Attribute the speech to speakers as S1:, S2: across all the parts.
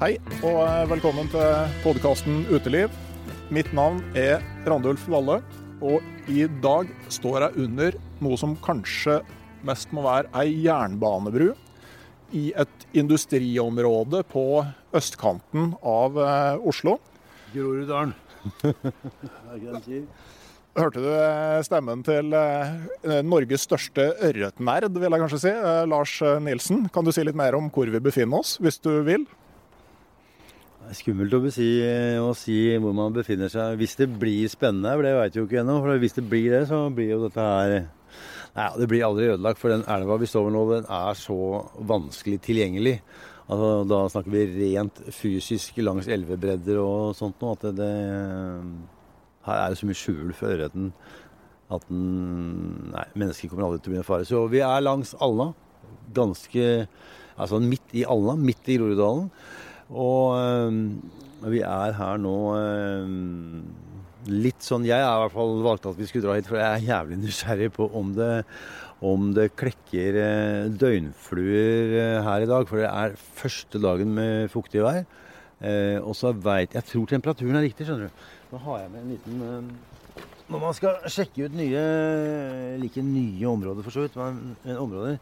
S1: Hei, og velkommen til podkasten Uteliv. Mitt navn er Randulf Valle, og i dag står jeg under noe som kanskje mest må være ei jernbanebru i et industriområde på østkanten av eh, Oslo.
S2: Groruddalen.
S1: Hørte du eh, stemmen til eh, Norges største ørretnerd, vil jeg kanskje si, eh, Lars Nilsen. Kan du si litt mer om hvor vi befinner oss, hvis du vil?
S2: Skummelt å si, å si, hvor man befinner seg. Hvis det blir spennende, for det vet jeg jo ikke ennå. For hvis det blir det, så blir jo dette her Nei, det blir aldri ødelagt. For den elva vi står ved nå, den er så vanskelig tilgjengelig. Altså, da snakker vi rent fysisk langs elvebredder og sånt noe. At det, det Her er det så mye skjul for ørreten at den Nei, mennesker kommer aldri til å bli en fare. Så vi er langs Alna. Ganske Altså midt i Alna, midt i Groruddalen. Og øh, vi er her nå øh, litt sånn Jeg har i hvert fall valgt at vi skulle dra hit, for jeg er jævlig nysgjerrig på om det, om det klekker øh, døgnfluer her i dag. For det er første dagen med fuktig vær. og så veit Jeg tror temperaturen er riktig, skjønner du. Nå har jeg med en liten Når man skal sjekke ut nye like nye områder, for så vidt, men områder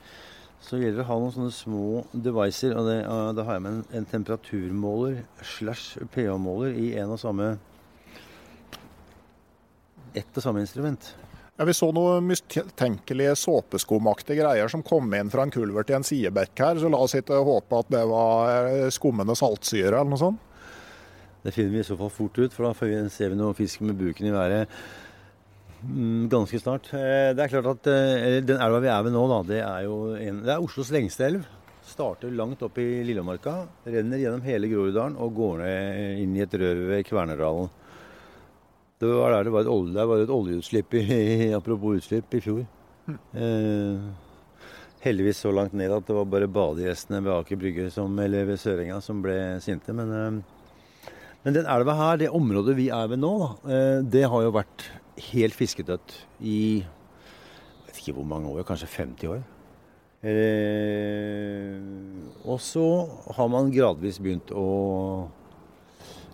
S2: så gjelder det å ha noen sånne små devices. og det, uh, Da har jeg med en, en temperaturmåler slash pH-måler i en og samme ett og samme instrument.
S1: Ja, Vi så noen mistenkelige såpeskumaktige greier som kom inn fra en kulvert i en sidebekk her. Så la oss ikke håpe at det var eh, skummende saltsyre eller noe sånt.
S2: Det finner vi i så fall fort ut, for da ser vi noe fisk med buken i været ganske snart. Eh, det er klart at eh, Den elva vi er ved nå, da, det er jo en, det er Oslos lengste elv. Starter langt opp i Lillemarka, renner gjennom hele Groruddalen og går ned inn i et rør ved Kvernerdalen. Det var der det var et, olje, det var et oljeutslipp i, apropos utslipp i fjor. Mm. Eh, heldigvis så langt ned at det var bare badegjestene ved Aker Brygge som, eller ved Sørenga som ble sinte. Men, eh, men den elva her, det området vi er ved nå, da, eh, det har jo vært helt fiskedødt i jeg vet ikke hvor mange år, kanskje 50 år. Eh, og så har man gradvis begynt å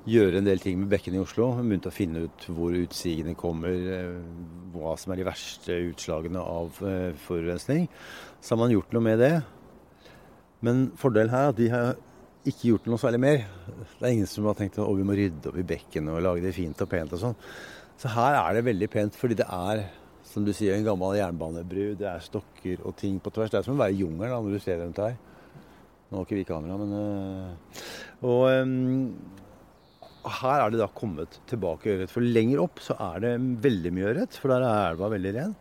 S2: gjøre en del ting med bekkene i Oslo. Begynt å finne ut hvor utsigene kommer, eh, hva som er de verste utslagene av eh, forurensning. Så har man gjort noe med det. Men fordelen her er at de har ikke gjort noe særlig mer. Det er ingen som har tenkt at vi må rydde opp i bekkene og lage det fint og pent og sånn. Så her er det veldig pent, fordi det er som du sier, en gammel jernbanebru. Det er stokker og ting på tvers. Det er som å være i jungelen når du ser rundt her. Nå har ikke vi kamera, men øh, Og øh, her er det da kommet tilbake ørret. For lenger opp så er det veldig mye ørret, for der er elva veldig ren.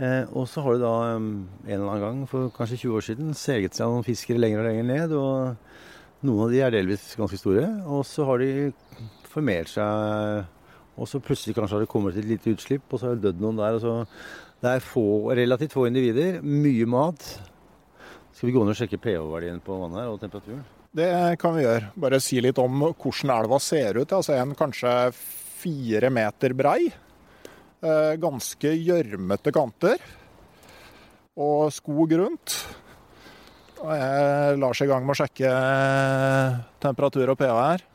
S2: Eh, og så har det da um, en eller annen gang for kanskje 20 år siden seget seg noen fiskere lenger og lenger ned. Og noen av de er delvis ganske store. Og så har de formert seg, og så plutselig kanskje har det kommet et lite utslipp, og så har det dødd noen der. og Det er få, relativt få individer, mye mat. Skal vi gå ned og sjekke pH-verdien på vannet her og temperaturen?
S1: Det kan vi gjøre. Bare si litt om hvordan elva ser ut. Altså en kanskje fire meter brei. Eh, ganske gjørmete kanter. Og skog rundt. Og jeg lar seg i gang med å sjekke eh, temperatur og pH her.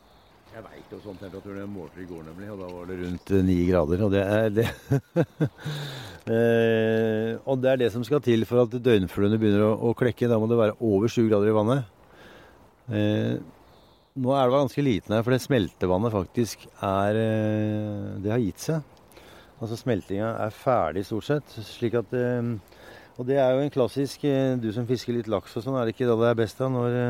S2: Jeg sånn temperatur jeg målte i går, nemlig. Og da var det rundt eh, ni grader. Og det er det eh, Og det er det som skal til for at døgnfluene begynner å, å, klekke. Da må det være over sju grader i vannet. Eh, nå er elva ganske liten her, for det smeltevannet faktisk er eh, Det har gitt seg. Altså Smeltinga er ferdig stort sett. slik at eh, Og det er jo en klassisk eh, Du som fisker litt laks og sånn, er det ikke da det er best da? Når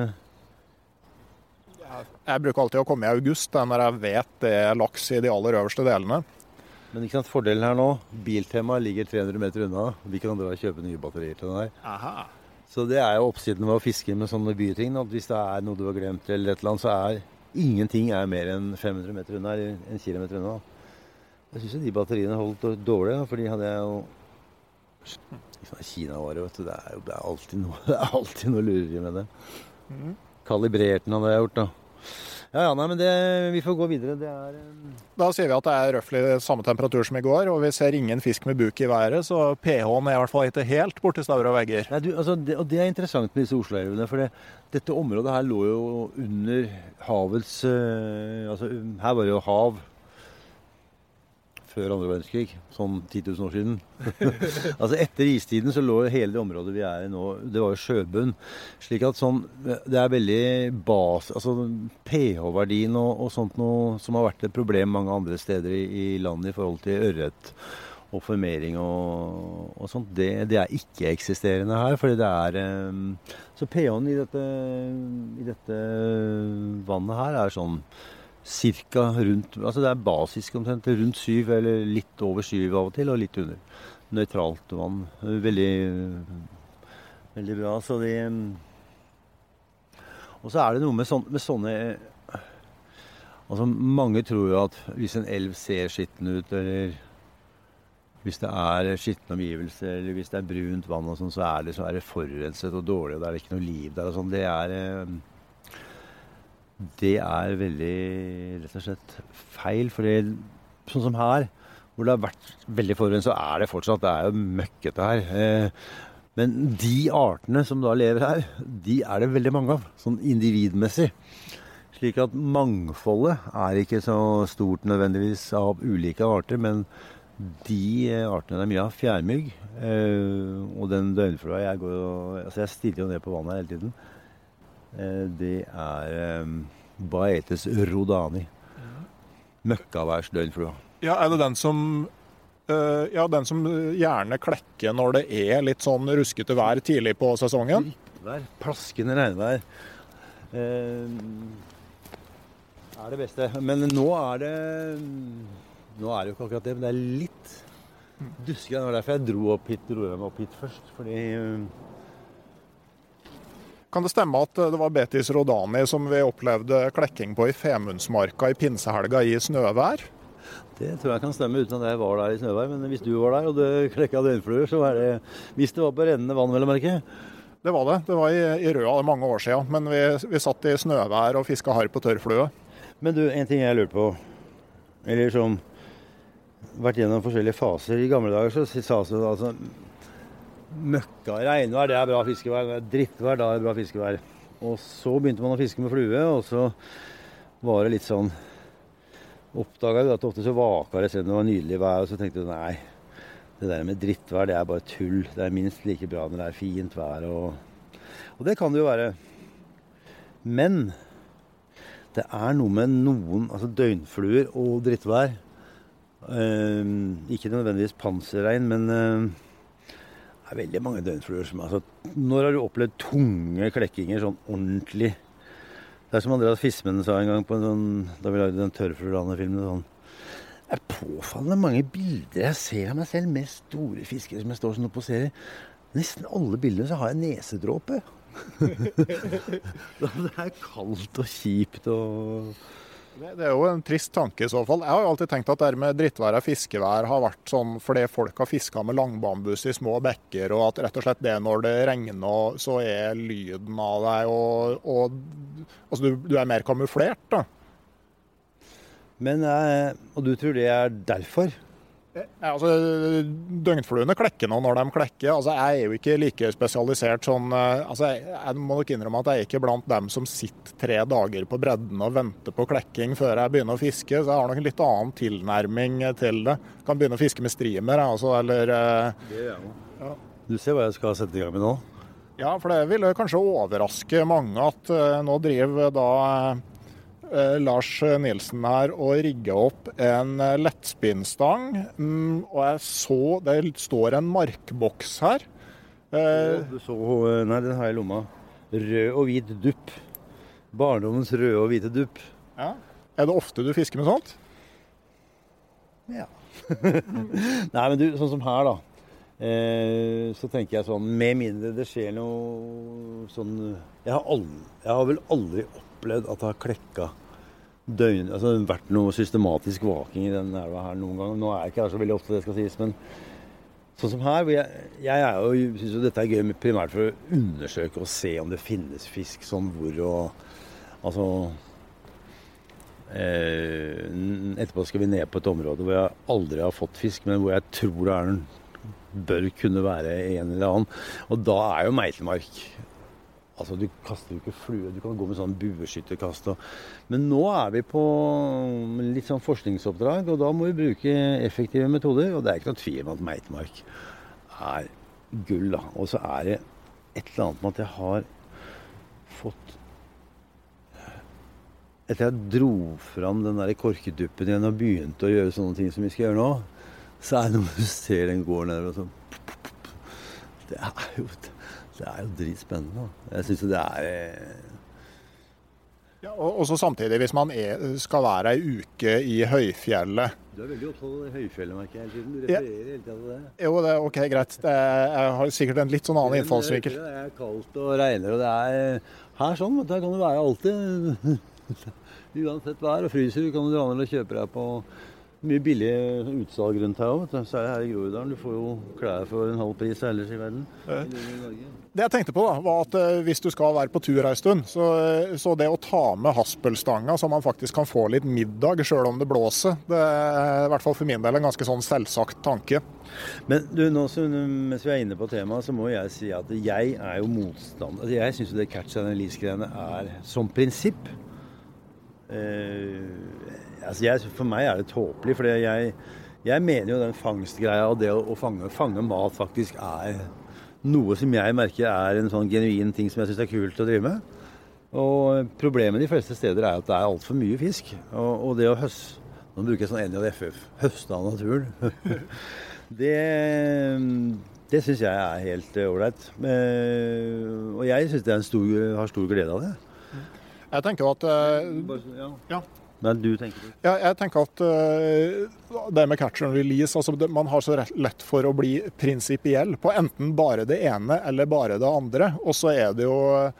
S1: Jeg bruker alltid å komme i august, når jeg vet det er laks i de aller øverste delene.
S2: Men ikke sant, fordelen her nå, Biltema ligger 300 meter unna. Vi kan dra og kjøpe nye batterier til den her.
S1: Aha.
S2: Så det er jo oppsiden ved å fiske med sånne byting. At hvis det er noe du har glemt, eller et eller annet, så er ingenting er mer enn 500 meter unna, eller en kilometer unna. Jeg syns de batteriene holdt dårlig, for de hadde jeg jo Kinavare, vet du. Det er jo det er alltid noe, det er alltid noe lureri med det. Mm. Kalibrert den hadde jeg gjort, da. Ja, ja, nei, men det, Vi får gå videre. Det er um...
S1: Da sier vi at det er røftlig samme temperatur som i går, og vi ser ingen fisk med buk i været, så pH-en er i hvert fall ikke helt borti staur og vegger.
S2: Nei, du, altså, det, og det er interessant med disse Oslo-elvene. For det, dette området her lå jo under havets uh, Altså, her var det jo hav før andre verdenskrig, sånn 10 000 år siden. altså Etter istiden så lå hele det området vi er i nå, det var jo sjøbunn. Slik at sånn, det er veldig bas... Altså pH-verdien og, og, sånt noe som har vært et problem mange andre steder i, i landet i forhold til ørret og formering og, og sånt, det, det, er ikke-eksisterende her. fordi det er um, Så pH-en i i dette vannet her er sånn Cirka rundt Altså det er basisk omtrent rundt syv, eller litt over syv av og til, og litt under. Nøytralt vann. Veldig, veldig bra. Så de Og så er det noe med, sånne, med sånne Altså Mange tror jo at hvis en elv ser skitten ut, eller hvis det er skitne omgivelser, eller hvis det er brunt vann, og sånn, så er det, så er det forurenset og dårlig, og det er ikke noe liv der. og sånn. Det er det er veldig rett og slett feil. For sånn som her, hvor det har vært veldig forurenset, så er det fortsatt det er jo møkkete her. Eh, men de artene som da lever her, de er det veldig mange av, sånn individmessig. Slik at mangfoldet er ikke så stort nødvendigvis av ulike arter, men de artene det er mye av, fjærmygg eh, og den døgnflua jeg, går, altså jeg stiller jo ned på vannet hele tiden. Eh, det er Baetes rodani. Møkkaværsdøgnflua.
S1: Ja, er det den som uh, ja, den som gjerne klekker når det er litt sånn ruskete vær tidlig på sesongen?
S2: Vær, plaskende regnvær. Uh, er det beste. Men nå er det Nå er det jo ikke akkurat det, men det er litt duskete. Det var derfor jeg dro, opp hit, dro meg opp hit først. Fordi uh,
S1: kan det stemme at det var Betis Rodani som vi opplevde klekking på i Femundsmarka i pinsehelga i snøvær?
S2: Det tror jeg kan stemme uten at jeg var der i snøvær. Men hvis du var der og det klekka døgnfluer, så var det Hvis det var på rennende vann, vel å merke?
S1: Det var det. Det var i, i Røa mange år siden. Men vi, vi satt i snøvær og fiska harr på tørrflue.
S2: Men du, en ting jeg lurer på. Eller som vært gjennom forskjellige faser. I gamle dager så sa altså, altså møkka regnvær, det er bra fiskevær. Drittvær, da er det bra fiskevær. Og så begynte man å fiske med flue, og så var det litt sånn Oppdaga jo at ofte så vaka det selv om det var nydelig vær, og så tenkte du nei, det der med drittvær, det er bare tull. Det er minst like bra når det er fint vær og Og det kan det jo være. Men det er noe med noen altså døgnfluer og drittvær Eh, ikke nødvendigvis panserregn, men eh, det er veldig mange døgnfluer som altså, Når har du opplevd tunge klekkinger sånn ordentlig? Det er som Andreas Fismen sa en gang på en sånn, da vi lagde den Tørrfluelandet-filmen. Sånn. Det er påfallende mange bilder jeg ser av meg selv med store fiskere som jeg står sånn og poserer. Nesten alle bildene så har jeg nesedråpe. det er kaldt og kjipt og
S1: det, er jo en trist tanke i så fall. Jeg har jo alltid tenkt at det med drittvær og fiskevær har vært sånn fordi folk har fiska med langbambus i små bekker, og at rett og slett det når det regner, så er lyden av deg og, og Altså du, du, er mer kamuflert, da.
S2: Men, eh, Og du tror det er derfor?
S1: Ja, altså, Døgnfluene klekker nå når de klekker. Altså, jeg er jo ikke like spesialisert sånn eh, altså, jeg, jeg, må nok innrømme at jeg er ikke blant dem som sitter tre dager på bredden og venter på klekking før jeg begynner å fiske. Så jeg har nok en litt annen tilnærming til det. Kan begynne å fiske med streamer, altså, eller
S2: eh, Det gjør jeg ja. Du ser hva jeg skal sette i gang med nå?
S1: Ja, for det ville kanskje overraske mange at uh, nå driver da Eh, Lars Nilsen her og rigge opp en eh, lettspinnstang. Mm, og jeg så det står en markboks her.
S2: Eh, du så Nei, den har jeg i lomma. Rød og hvit dupp. Barndommens røde og hvite dupp.
S1: Ja. Er det ofte du fisker med sånt?
S2: Ja. nei, men du, sånn som her, da. Eh, så tenker jeg sånn Med mindre det skjer noe sånn Jeg har, aldri, jeg har vel aldri opplevd at det har klekka døgn, altså vært noe systematisk vaking i den elva her noen gang. Nå er jeg ikke her så veldig ofte, det skal sies, men sånn som her Jeg, jeg jo, syns jo dette er gøy primært for å undersøke og se om det finnes fisk sånn hvor og Altså eh, Etterpå skal vi ned på et område hvor jeg aldri har fått fisk, men hvor jeg tror det er en bør kunne være en eller annen. Og da er jo meitemark Altså, Du kaster jo ikke flue. Du kan gå med sånn bueskytterkast. Men nå er vi på litt sånn forskningsoppdrag, og da må vi bruke effektive metoder. Og det er ikke noe tvil om at meitemark er gull, da. Og så er det et eller annet med at jeg har fått Etter jeg dro fram den der korkeduppen igjen og begynte å gjøre sånne ting som vi skal gjøre nå, så er det når du ser den går nedover og sånn Det er jo det er jo dritspennende. Jeg syns jo det er eh,
S1: ja, og, og så samtidig, hvis man er, skal være ei uke i høyfjellet
S2: Du er veldig opptatt av høyfjellet, merker jeg. Du refererer ja. hele tida til det.
S1: Jo, det er ok, greit. Det er, jeg har sikkert en litt sånn annen innfallsvinkel.
S2: Det er kaldt og regner, og det er her sånn. Der kan du være alltid. Uansett vær og fryser, kan du dra ned og kjøpe deg på mye billig utsalg rundt her òg, særlig her i Groruddalen. Du får jo klær for en halv pris ellers i verden.
S1: Det jeg tenkte på, da, var at eh, hvis du skal være på tur ei stund, så, eh, så, det å ta med haspelstanga så man faktisk kan få litt middag sjøl om det blåser, det er i hvert fall for min del en ganske sånn selvsagt tanke.
S2: Men du, nå mens vi er inne på temaet, så må jeg si at jeg er jo motstander altså, Jeg syns det catch and release-greiene er som prinsipp eh, altså jeg, For meg er det tåpelig. For jeg, jeg, mener jo den fangstgreia og det å, å fange, fange, mat faktisk er noe som jeg merker er en sånn genuin ting som jeg syns er kult å drive med. Og problemet de fleste steder er at det er altfor mye fisk. Og, og det å høste Nå bruker jeg sånn NJFF høste av naturen. det det syns jeg er helt ålreit. Uh, og jeg syns jeg har stor glede av det.
S1: Jeg tenker at uh,
S2: ja. Nei, du tenker det.
S1: Ja, jeg tenker at uh, det med catch and release altså det, Man har så lett for å bli prinsipiell på enten bare det ene eller bare det andre. Og så er det jo uh,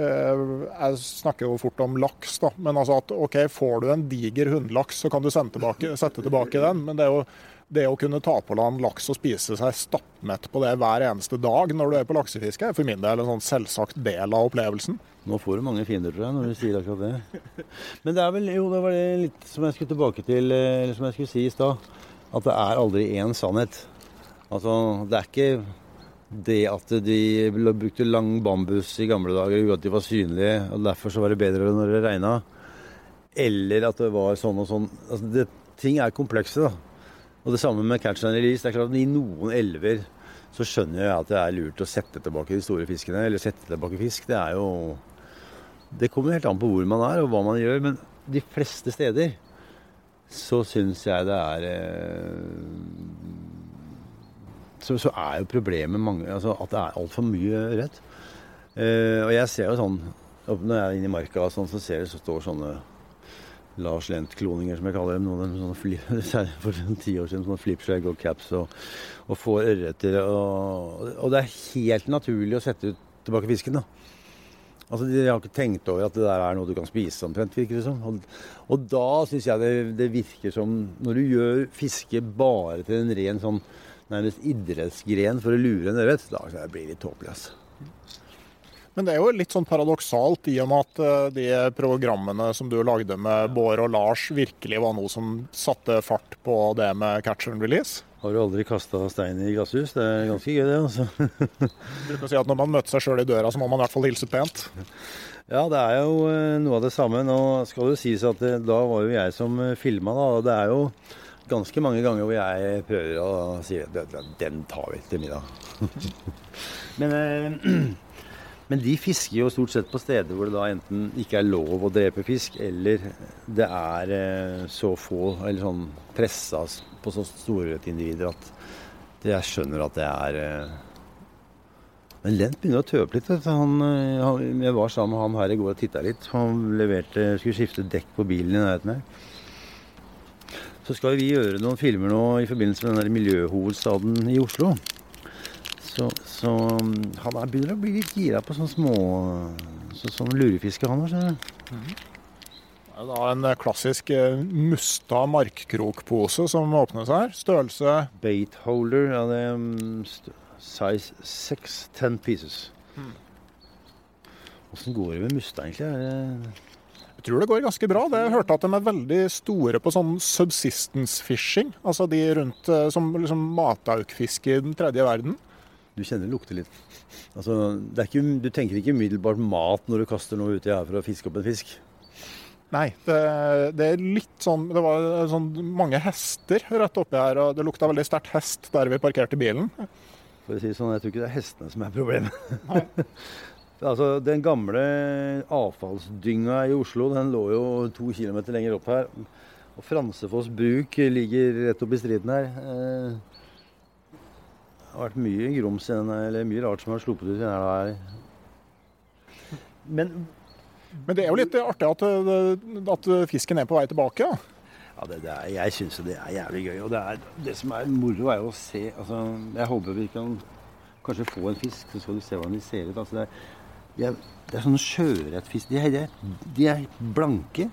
S1: Jeg snakker jo fort om laks, da. Men altså at OK, får du en diger hunnlaks, så kan du tilbake, sette tilbake den. Men det er jo det å kunne ta på land laks og spise seg stappmett på det hver eneste dag når du er på laksefiske, er for min del en sånn selvsagt del av opplevelsen.
S2: Nå får du mange fiender, tror jeg, når du sier akkurat det. Men det er vel jo, det var det litt som jeg skulle tilbake til, eh, eller som jeg skulle si i stad. At det er aldri én sannhet. Altså, det er ikke det at de brukte lang bambus i gamle dager, gjorde at de var synlige, og derfor så var det bedre når det regna. Eller at det var sånn og sånn. Altså, det, ting er komplekse, da. Og det samme med catch and release. Det er klart at I noen elver så skjønner jeg at det er lurt å sette tilbake de store fiskene. Eller sette tilbake fisk. Det er jo Det kommer helt an på hvor man er og hva man gjør. Men de fleste steder så syns jeg det er eh, så, så, er jo problemet mange, altså at det er altfor mye rødt. Eh, og jeg ser jo sånn Når jeg er inne i marka, sånn, så ser jeg så står sånne Lars Lent-kloninger, som jeg kaller dem. Noen sånne flip, for ti år siden, sånne flipskjegg og caps og, og få ørreter. Og, og, det er helt naturlig å sette ut tilbake fisken. da. Altså, De har ikke tenkt over at det der er noe du kan spise omtrent, virker det som. Og, og da syns jeg det, det, virker som Når du gjør fiske bare til en ren sånn nærmest idrettsgren for å lure en ørret, da blir det litt tåpelig. altså.
S1: Men det er jo litt sånn paradoksalt i og med at eh, de programmene som du lagde med Bård og Lars, virkelig var noe som satte fart på det med catch and release.
S2: Har du aldri kasta stein i glasshus? Det er ganske gøy, det. altså.
S1: Du kan si at Når man møter seg sjøl i døra, så må man i hvert fall hilse pent.
S2: Ja, det er jo eh, noe av det samme. Nå skal det sies at eh, da var jo jeg som filma, da. Og det er jo ganske mange ganger hvor jeg prøver å si at den tar vi til middag. Men Men de fisker jo stort sett på steder hvor det da enten ikke er lov å drepe fisk, eller det er eh, så få, eller sånn pressa på så store individer at jeg skjønner at det er eh... Men Lent begynner å tøpe litt. Han, eh, han, jeg var sammen med han her i går og titta litt. Han leverte, skulle skifte dekk på bilen i nærheten her. Så skal vi gjøre noen filmer nå i forbindelse med den der miljøhovedstaden i Oslo. Så, så um, han er, begynner å bli litt gira på sånne små så, Sånn lurefiske, han òg, skjønner du. Mm.
S1: Det er da en klassisk eh, musta markkrokpose som åpnes her. Størrelse
S2: Baitholder. Ja, det er um, size 6, 10 pieces. Åssen mm. går det med musta, egentlig?
S1: Jeg tror det går ganske bra. Det jeg hørte at de er veldig store på sånn subsistence fishing. Altså de rundt eh, som liksom mataukfiske i den tredje verden.
S2: Du kjenner det lukter litt. Altså, det ikke, du tenker ikke umiddelbart mat når du kaster noe uti her for å fiske opp en fisk?
S1: Nei, det, det, er litt sånn Det var sånn mange hester rett oppi her, og det lukta veldig sterkt hest der vi parkerte bilen.
S2: For å si det sånn, jeg tror ikke det er hestene som er problemet. altså, Den gamle avfallsdynga i Oslo den lå jo to kilometer lenger opp her. Og Fransefoss bruk ligger rett oppi striden her. Eh, det har vært mye grums eller mye rart som har sluppet ut i denne her.
S1: Men, Men det er jo litt artig at, at fisken er på vei tilbake? Ja,
S2: ja det, det er, jeg syns det er jævlig gøy. Og det, er, det som er moro, er jo å se altså, Jeg håper vi kan kanskje få en fisk, så skal du se hvordan de ser ut. Altså, det, er, de er, det er sånne sjøørretfisk. De, de, de, er blanke.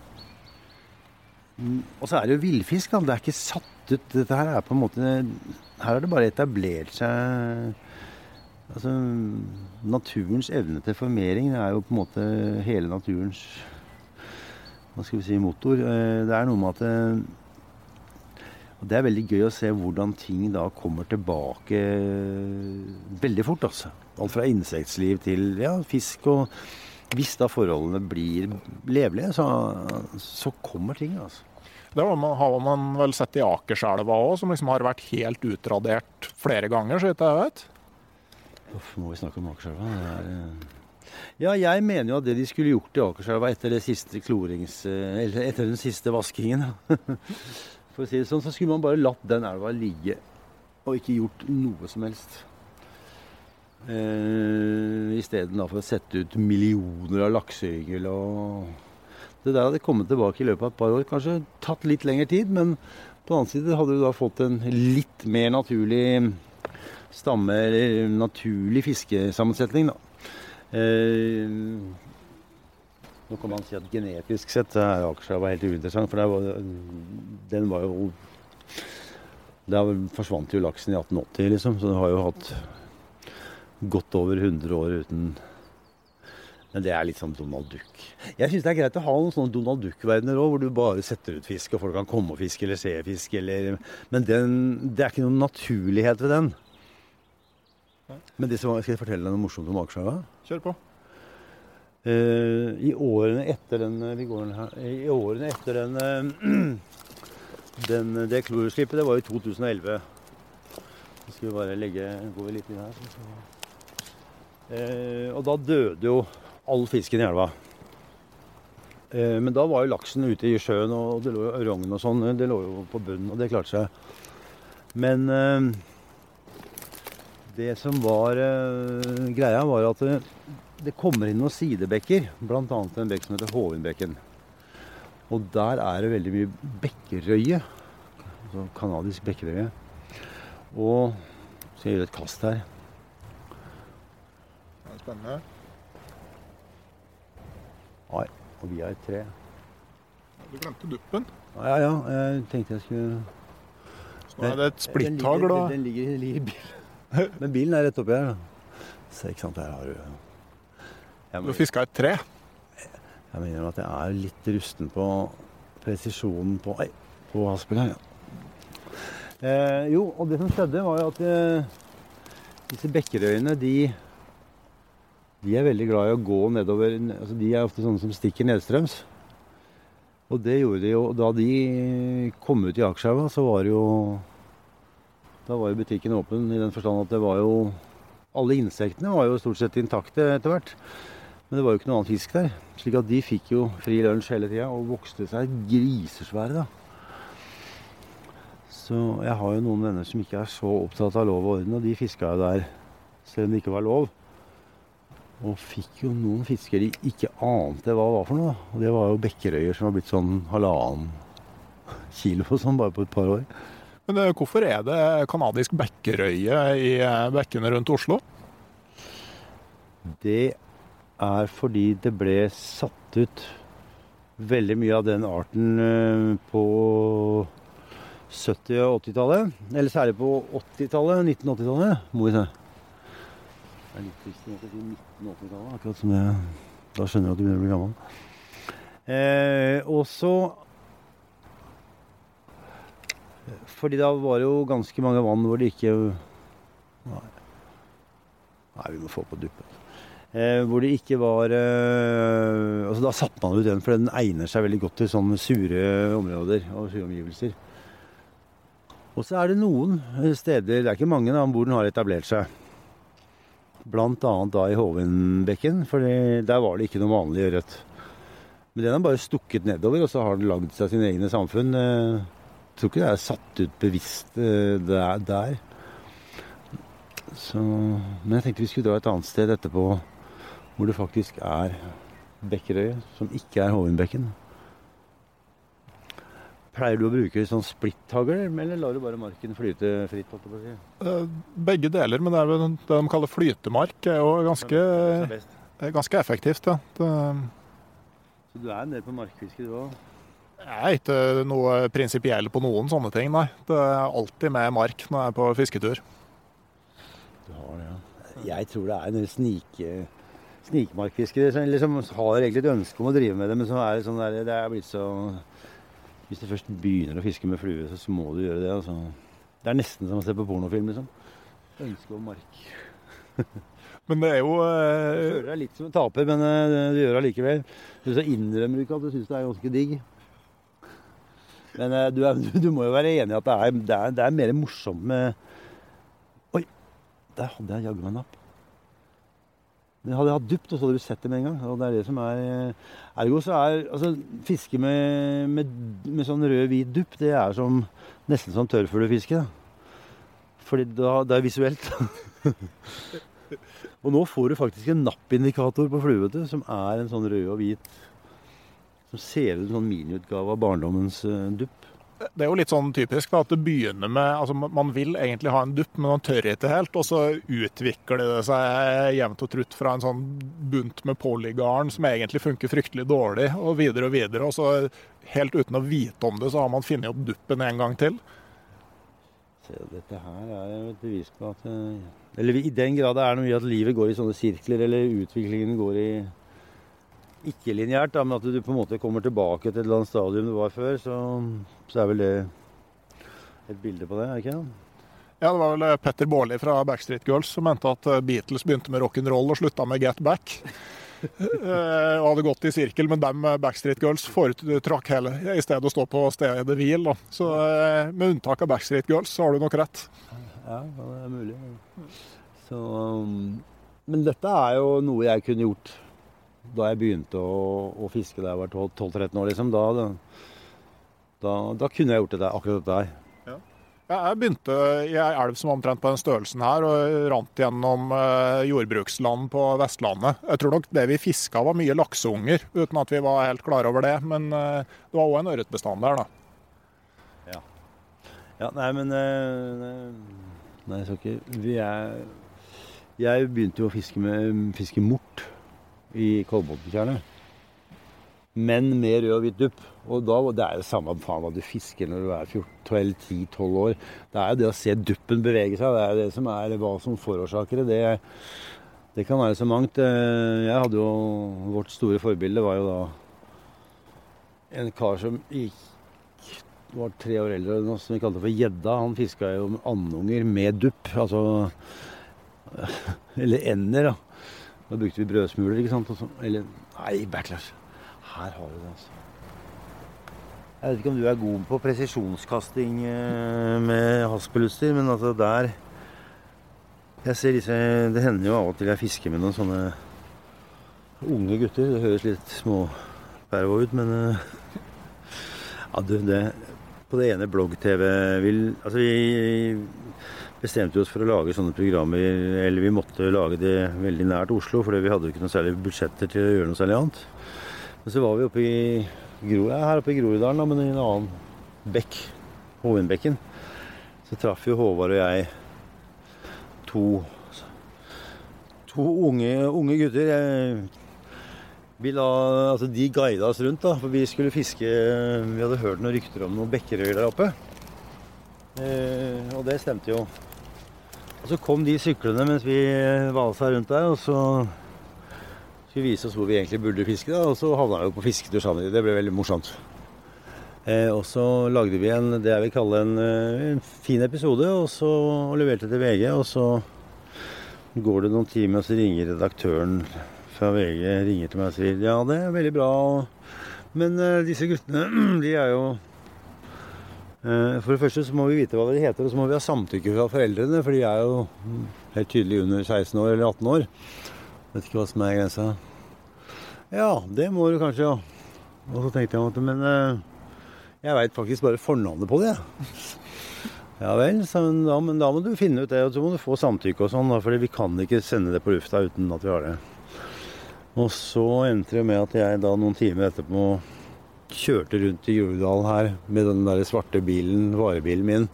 S2: Og så er det jo villfisk. Det er ikke satt ut. Dette her er på en måte Her har det bare etablert seg Altså, naturens evne til formering det er jo på en måte hele naturens hva skal vi si, motor. Eh, det er noe med at det, og Det er veldig gøy å se hvordan ting da kommer tilbake veldig fort. altså. Alt fra insektliv til ja, fisk. og Hvis da forholdene blir levelige, så, så kommer ting. altså.
S1: Det har man vel sett i Akerselva òg, som liksom har vært helt utradert flere ganger, så vidt jeg vet.
S2: Uff, må vi snakke om Akerselva? Eh, ja, jeg mener jo at det de skulle gjort i Akerselva etter, det siste klorings, Eller etter den siste vaskingen For å si det sånn, så skulle man bare latt den elva ligge og ikke gjort noe som helst. Istedenfor å sette ut millioner av lakseyngel det der hadde kommet tilbake i løpet av et par år. Kanskje tatt litt lengre tid, men på den annen side hadde du da fått en litt mer naturlig stamme, eller naturlig fiskesammensetning, da. Eh, nå kan man si at genetisk sett er Akerselva helt uinteressant, for var, den var jo Der forsvant jo laksen i 1880, liksom, så den har jo hatt godt over 100 år uten men det er litt sånn Donald Duck. Jeg syns det er greit å ha noen sånne Donald Duck-verdener òg, hvor du bare setter ut fisk, og folk kan komme og fiske eller se fisk, eller Men den, det er ikke noen naturlighet ved den. Men det som, skal jeg fortelle deg noe morsomt om Akerselva?
S1: Kjør på.
S2: Uh, I årene etter den vi går her, I årene etter den, uh, den Det klorutslippet, det var i 2011. Så skal vi bare legge Går vi litt inn her. Uh, og da døde jo all fisken i elva. Eh, men da var jo laksen ute i sjøen, og det lå jo rogn og sånn. Det lå jo på bunnen, og det klarte seg. Men eh, det som var eh, greia, var at det, det kommer inn noen sidebekker. Bl.a. en bekk som heter Hovinbekken. Og der er det veldig mye bekkerøye. Altså kanadisk bekkerøye. Og så jeg gjør et kast her.
S1: Spennende.
S2: Nei, og vi har et tre.
S1: Du glemte duppen.
S2: Ja, ja, jeg tenkte jeg skulle
S1: Så nå er det et splitthagl.
S2: ligger- Den ligger, den ligger i bilen. Men bilen er rett oppi her. da. Se, ikke sant, her har du Jeg,
S1: Du fiska et tre.
S2: jeg mener at jeg er litt rusten på presisjonen på Oi, på haspel her, ja. Eh, jo, og det som skjedde, var jo at eh, disse bekkerøyene, de de er veldig glad i å gå nedover altså De er ofte sånne som stikker nedstrøms. Og det gjorde de jo Da de kom ut i Akerselva, så var jo Da var jo butikken åpen i den forstand at det var jo Alle insektene var jo stort sett intakte etter hvert. Men det var jo ikke noe annen fisk der. Slik at de fikk jo fri lunsj hele tida og vokste seg grisesvære, da. Så jeg har jo noen venner som ikke er så opptatt av lov og orden, og de fiska jo der selv om det ikke var lov. Og fikk jo noen fisker de ikke ante hva det var for noe. Og det var jo bekkerøyer som var blitt sånn halvannen kilo og sånn bare på et par år.
S1: Men hvorfor er det kanadisk bekkerøye i eh, bekkene rundt Oslo?
S2: Det er fordi det ble satt ut veldig mye av den arten eh, på 70- og 80-tallet. Eller særlig på 80-tallet, 1980-tallet, må vi se. Er litt trist å si 1980-tallet, akkurat som det Da skjønner du at du begynner å bli gammel. Eh, og så Fordi da var det jo ganske mange vann hvor det ikke Nei, Nei vi må få på duppen. Eh, hvor det ikke var eh, altså Da satte man ut den, for den egner seg veldig godt til sånne sure områder og sure omgivelser. Og så er det noen steder, det er ikke mange, da, hvor den har etablert seg. Annet da i Hovenbekken, for der var det ikke noe vanlig ørret. Men den har bare stukket nedover, og så har den lagd seg sine egne samfunn. Eh, Jeg tror ikke det er satt ut bevisst eh, der. der. Så, men jeg tenkte vi skulle dra et annet sted etterpå hvor det faktisk er Bekkerøy, som ikke er Hovenbekken. Pleier du å bruke sånn splitthagl, eller lar du bare marken flyte fritt?
S1: Eh, Begge deler, men det er vel det de kaller flytemark, er jo ganske, ganske effektivt. Ja. Det
S2: Så du er en del på markfiske, du òg?
S1: jeg er ikke noe prinsipiell på noen sånne ting, nei. Det er alltid med mark når jeg er på fisketur.
S2: Du har det, ja. Jeg tror det er en snike, snikmarkfiskere som liksom har egentlig et ønske om å drive med det, men så er det sånn der, det er blitt så Hvis du først begynner å fiske med flue, så må du gjøre det. Altså. Det er nesten som å se på pornofilm, liksom. Ønske om mark.
S1: Men det er jo
S2: Du
S1: eh,
S2: føler deg litt som en taper, men eh, du gjør det allikevel. Så innrømmer du ikke at du syns det er ganske digg. Men eh, du, er, du må jo være enig i at det er, det er, det er mer morsomt med Oi, der hadde jeg jaggu meg en napp. Men hadde jeg hatt dypt, så hadde du sett det med en gang. Og det er det som er Ergo så er altså, fiske med, med, med sånn rød-hvit dupp, det er som, nesten som tørrfuglefiske. Fordi da, det er visuelt. Og nå får du faktisk en nappindikator på flue, vet du, som er en sånn rød og hvit Som ser ut som en sånn miniutgave av barndommens uh, dupp.
S1: Det er jo litt sånn typisk da, at det begynner med altså Man vil egentlig ha en dupp, men man tør ikke helt. Og så utvikler det seg jevnt og trutt fra en sånn bunt med polygarn som egentlig funker fryktelig dårlig, og videre og videre. Og så helt uten å vite om det, så har man funnet opp duppen en gang til.
S2: Se, dette her er jo et bevis på at eh, Eller i den grad det er noe i at livet går i sånne sirkler, eller utviklingen går i ikke lineært, men at du på en måte kommer tilbake til et eller annet stadium du var før, så, så er vel det et bilde på det, er det ikke det?
S1: Ja, Det var vel eh, Petter Baarli fra Backstreet Girls som mente at eh, Beatles begynte med rock'n'roll og slutta med Get Back. Eh, og hadde gått i sirkel, men dem Backstreet Girls foretrakk hele i stedet å stå på stedet hvil. Da. Så med unntak av Backstreet Girls, så har du nok rett.
S2: Ja, det er mulig. Så, um, men dette er jo noe jeg kunne gjort da jeg begynte å, å fiske da jeg var 12-13 år, liksom, da, da, da, kunne jeg gjort det der, akkurat dette her.
S1: Ja, jeg begynte i ei elv som omtrent på den størrelsen her, og rant gjennom eh, jordbruksland på Vestlandet. Jeg tror nok det vi fiska var mye lakseunger, uten at vi var helt klar over det. Men eh, det var òg en ørretbestand der, da.
S2: Ja. ja nei, men eh, Nei, jeg skal ikke Vi er Jeg begynte jo å fiske med fiske mort i Kolbotntjernet. Men med rød og hvit dupp. Og da, Det er jo samme faen hva du fisker når du er 10-12 år. Det er jo det å se duppen bevege seg. Det er det som er hva som forårsaker det. det. Kan være så mangt. Eh, jeg hadde jo Vårt store forbilde var jo da en kar som gikk var tre år eldre oss, som vi kalte for gjedda. Han fiska jo andunger med dupp. Altså Eller ender, da. Da brukte vi brødsmuler, ikke sant. Eller Nei, backlash. Her har du det, altså. Jeg vet ikke om du er god på presisjonskasting eh, med haspelutstyr, men altså der Jeg ser disse Det hender jo av og til jeg fisker med noen sånne unge gutter. Det høres litt småpervo ut, men eh, Ja, du, det På det ene blogg-TV vil Altså, vi bestemte oss for å lage sånne programmer, eller vi måtte lage det veldig nært Oslo, fordi vi hadde jo ikke noe særlig budsjetter til å gjøre noe særlig annet. Men så var vi oppe i Gro, her oppe i Groruddalen, men i en annen bekk, Hovindbekken så traff jo Håvard og jeg to, to unge, unge gutter. Vi la, altså de guida oss rundt, da, for vi skulle fiske Vi hadde hørt noen rykter om noen bekkerøyer der oppe. Eh, og det stemte jo. Og så kom de syklende mens vi valsa rundt der, og så skulle vi vise oss hvor vi egentlig burde fiske. Da, og så havna vi jo på fisketur sammen. Det ble veldig morsomt. Eh, og så lagde vi en, det jeg vil kalle en, eh, en fin episode, og så og leverte til VG. Og så går det noen timer, og så ringer redaktøren fra VG ringer til meg og sier ja, det er veldig bra. Men eh, disse guttene, de er jo eh, For det første så må vi vite hva de heter, og så må vi ha samtykke fra foreldrene, for de er jo helt tydelig under 16 år eller 18 år. Vet ikke hva som er grensa. Ja, det må du kanskje, ja. Og så tenkte jeg at Men uh, jeg veit faktisk bare fornavnet på det, jeg. Ja vel, så, ja, men da må du finne ut det, og så må du få samtykke og sånn, for vi kan ikke sende det på lufta uten at vi har det. Og så endte det med at jeg da noen timer etterpå kjørte rundt i Groruddalen her med den der svarte bilen, varebilen min,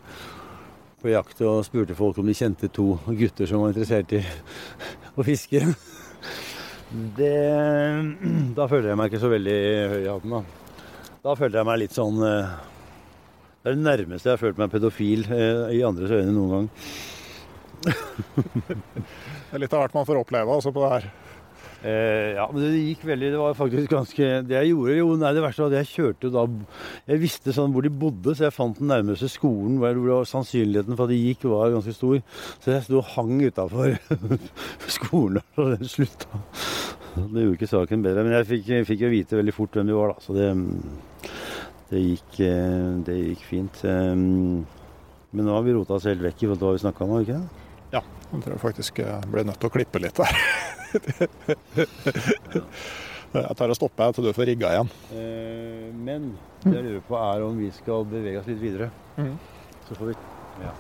S2: på jakt og spurte folk om de kjente to gutter som var interessert i å fiske. Det Da føler jeg meg ikke så veldig høy i hatten, da. Da føler jeg meg litt sånn eh, Det er det nærmeste jeg har følt meg pedofil eh, i andres øyne noen gang.
S1: det er litt av hvert man får oppleve altså på det her.
S2: Eh, ja, men det gikk veldig Det var faktisk ganske Det jeg gjorde jo Nei, det verste var at jeg kjørte da Jeg visste sånn hvor de bodde, så jeg fant den nærmeste skolen hvor, hvor sannsynligheten for at de gikk, var ganske stor. Så jeg sto og hang utafor skolen da den slutta. Det gjorde ikke saken bedre. Men jeg fikk, fikk jo vite veldig fort hvem de var, da. Så det, det, gikk, eh, det gikk fint. Eh, men nå har vi rota oss helt vekk i forhold til hva vi snakka om, ikke det?
S1: Jeg tror jeg faktisk jeg ble nødt til å klippe litt der. jeg tar og stopper til du får rigga igjen.
S2: Eh, men det jeg lurer på er om vi skal bevege oss litt videre. Mm. Så får vi ja.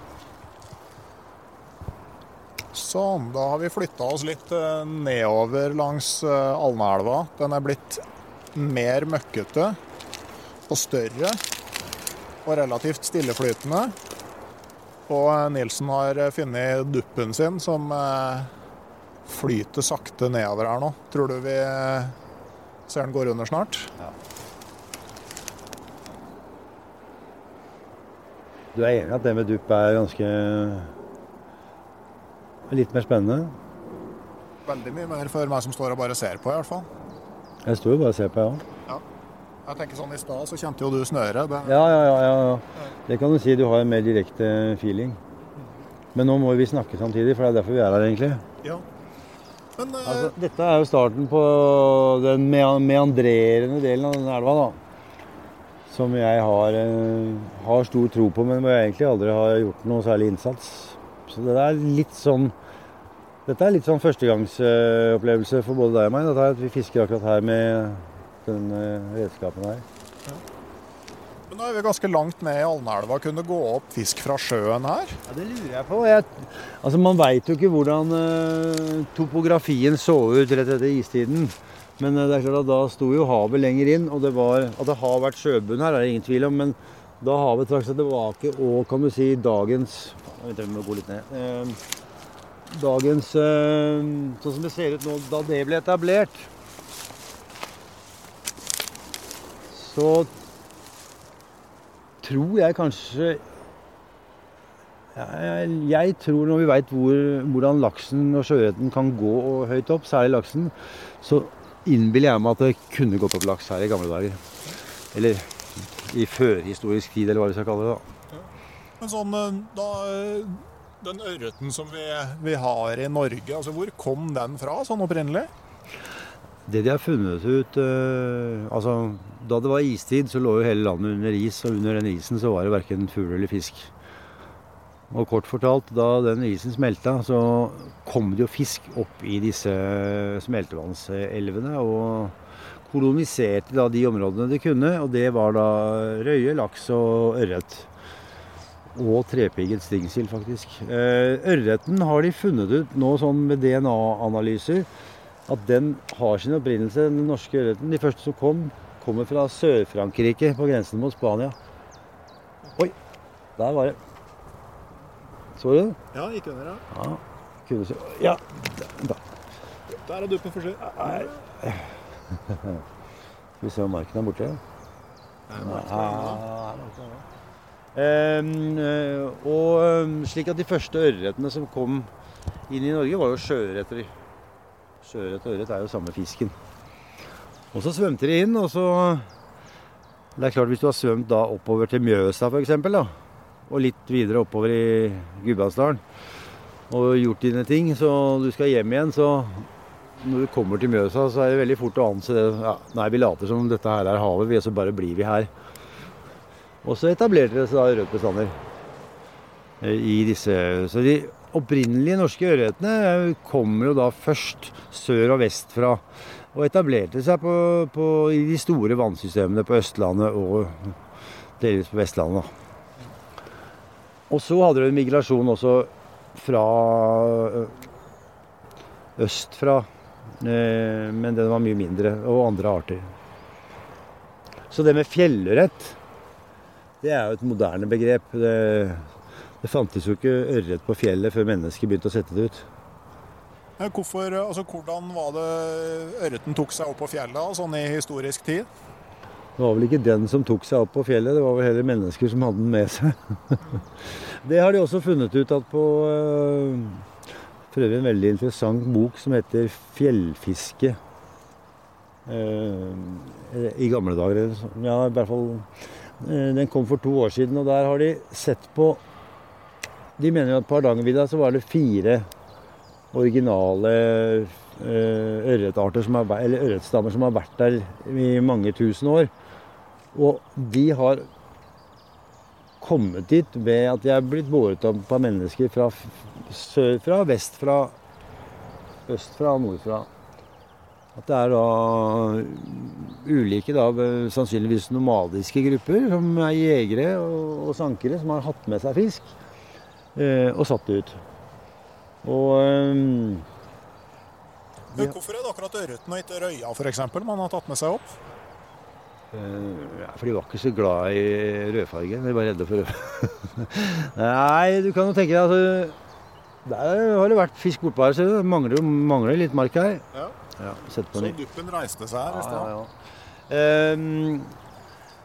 S1: Sånn, da har vi flytta oss litt eh, nedover langs eh, Alnaelva. Den er blitt mer møkkete og større og relativt stilleflytende. Og eh, Nilsen har funnet duppen sin, som flyter sakte nedover her nå. Tror du vi ser den går under snart? Ja.
S2: Du er enig i at det med dupp er ganske litt mer spennende?
S1: Veldig mye mer for meg som står og bare ser på, i hvert fall.
S2: Jeg står jo bare og ser på, ja.
S1: ja. Jeg tenker sånn I stad så kjente jo du snøret. Det...
S2: Ja, ja, ja, ja, Det kan du si. Du har en mer direkte feeling. Men nå må vi snakke samtidig, for det er derfor vi er her, egentlig. Ja. Men, uh... altså, dette er jo starten på den meandrerende delen av denne elva, da. Som jeg har, uh, har, stor tro på, men hvor jeg egentlig aldri har gjort noe særlig innsats. Så det er litt sånn Dette er litt sånn førstegangsopplevelse for både deg og meg. Dette er at Vi fisker akkurat her med den eh, redskapen her.
S1: Men nå er vi ganske langt ned i Alnaelva. Kunne det gå opp fisk fra sjøen her?
S2: Ja, Det lurer jeg på. Jeg, altså Man veit jo ikke hvordan uh, topografien så ut rett etter istiden. Men uh, det er klart at da sto jo havet lenger inn, og det var, at det har vært sjøbunn her, er det ingen tvil om. Men da havet trakk seg tilbake, og kan du si dagens Vent, jeg må gå litt ned. Uh, dagens Sånn som det ser ut nå, da det ble etablert, så tror jeg kanskje jeg, jeg tror når vi veit hvor, hvordan laksen og sjøørreten kan gå og høyt opp, særlig laksen, så innbiller jeg meg at det kunne gått opp laks her i gamle dager. Eller i førhistorisk tid, eller hva vi skal kalle det. da.
S1: Men sånn, eh, da, eh, Den ørreten som vi, vi har i Norge, altså hvor kom den fra sånn opprinnelig?
S2: Det de har funnet ut eh, altså, Da det var istid, så lå jo hele landet under is, og under den isen så var det verken fugl eller fisk. Og kort fortalt, da den isen smelta, så kom det jo fisk opp i disse smeltevannselvene. Og koloniserte da de områdene de kunne, og det var da røye, laks og ørret. Og trepigget stingsild, faktisk. Eh, ørreten har de funnet ut nå sånn med DNA-analyser at den har sin opprinnelse, den norske ørreten. De første som kom, kommer fra Sør-Frankrike, på grensen mot Spania. Oi, der var det. Så du det?
S1: Ja, gikk under, ja.
S2: Ja. Kunne se. Ja, da.
S1: Der er duppen forsøk. Nei.
S2: Skal vi se om marken er borte. Ja, Ehm, eh, og ehm, slik at de første ørretene som kom inn i Norge, var jo sjøørreter. Sjøørret og ørret er jo samme fisken. Og så svømte de inn, og så Det er klart hvis du har svømt da oppover til Mjøsa f.eks., og litt videre oppover i Gudbrandsdalen, og gjort dine ting, så du skal hjem igjen, så når du kommer til Mjøsa, så er det veldig fort å anse det ja, Nei, vi later som dette her er havet, vi, så bare blir vi her. Og så etablerte det seg da rødbestander eh, i disse Så de opprinnelige norske ørretene kommer jo da først sør og vest fra. Og etablerte seg på, på, i de store vannsystemene på Østlandet og delvis på Vestlandet. Og så hadde du en migrasjon også fra ø, østfra, eh, men den var mye mindre, og andre arter. Så det med fjellørret, det er jo et moderne begrep. Det, det fantes jo ikke ørret på fjellet før mennesker begynte å sette det ut.
S1: Hvorfor, altså, hvordan var det ørreten tok seg opp på fjellet sånn i historisk tid?
S2: Det var vel ikke den som tok seg opp på fjellet, det var vel heller mennesker som hadde den med seg. det har de også funnet ut at på øh, For øvrig en veldig interessant bok som heter 'Fjellfiske'. Eh, I gamle dager. Ja, i hvert fall eh, Den kom for to år siden, og der har de sett på De mener jo at på Hardangervidda så var det fire originale eh, ørretarter eller ørretstammer som har vært der i mange tusen år. Og de har kommet dit ved at de er blitt båret opp av mennesker fra sørfra, vestfra, østfra og nordfra. At det er da ulike, da, sannsynligvis nomadiske grupper, som er jegere og, og sankere, som har hatt med seg fisk og satt det ut. Og ehm,
S1: Men Hvorfor er det akkurat ørreten og ikke røya eksempel, man har tatt med seg opp?
S2: Eh, ja, for de var ikke så glad i rødfarge. De var redde for rød. Nei, du kan jo tenke deg altså Der har det vært fisk bortpå her, så. Det mangler mangler litt mark her.
S1: Ja.
S2: Ja,
S1: Så duppen reiste seg her i stad.
S2: Ja, ja.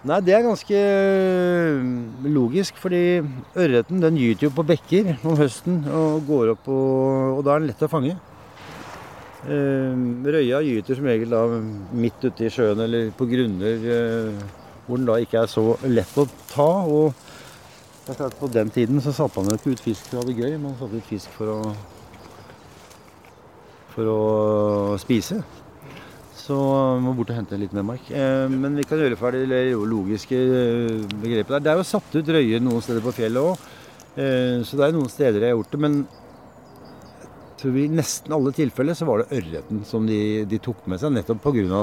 S2: Nei, det er ganske eh, logisk, fordi ørreten den gyter jo på bekker om høsten og går opp, og, og da er den lett å fange. Ehm, røya gyter som regel da midt ute i sjøen eller på grunner eh, hvor den da ikke er så lett å ta. og det er klart På den tiden så satte man jo ikke ut fisk for å ha det gøy, man satte ut fisk for å, for å spise. Så vi må bort og hente litt mer mark. Eh, men vi kan gjøre ferdig det logiske eh, begrepet der. Det er jo satt ut røyer noen steder på fjellet òg. Eh, så det er noen steder jeg har gjort det. Men tror vi I nesten alle tilfeller så var det ørreten som de, de tok med seg, nettopp pga.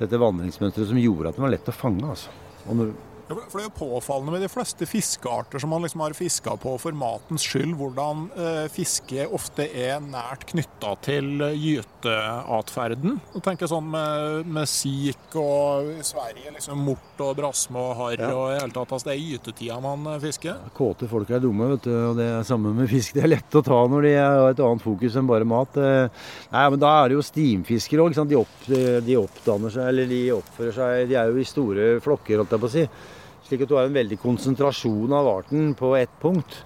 S2: dette vandringsmønsteret som gjorde at den var lett å fange. altså. Og når,
S1: For det er jo påfallende med de fleste fiskearter som man liksom har fiska på for matens skyld, hvordan eh, fiske ofte er nært knytta til eh, gyteatferden. Tenker sånn med, med sik og i Sverige liksom mort og brasme og harr
S2: Ja.
S1: og i hele tatt. Altså, det er gytetida man fisker. fisker.
S2: Kåte folk er dumme, vet du. Og det er samme med fisk. Det er lett å ta når de har et annet fokus enn bare mat. Eh, Nei, men Da er det jo stimfiskere òg. De, opp, de oppdanner seg, eller de oppfører seg De er jo i store flokker, holdt jeg på å si. Slik at du har en veldig konsentrasjon av arten på ett punkt.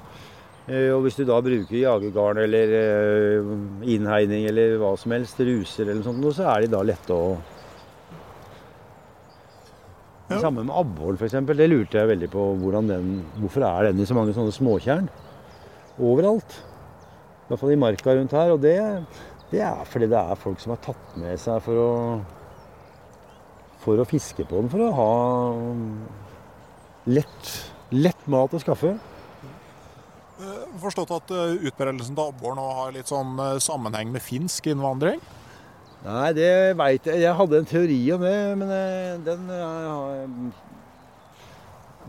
S2: Eh, Og hvis du da bruker jagergarn eller eh, innhegning eller hva som helst, ruser eller noe sånt, så er de da lette å
S1: Ja.
S2: Det samme med abbor, f.eks. Det lurte jeg veldig på. Den, hvorfor er den i så mange sånne småtjern? Overalt. I hvert fall i marka rundt her. Og det, det er fordi det er folk som har tatt med seg for å for å fiske på den. For å ha lett, lett mat å skaffe.
S1: Eh, Forstått at eh, utbredelsen til abbor nå har litt sånn eh, sammenheng med finsk innvandring.
S2: Nei, det veit jeg. Jeg hadde en teori om det, men den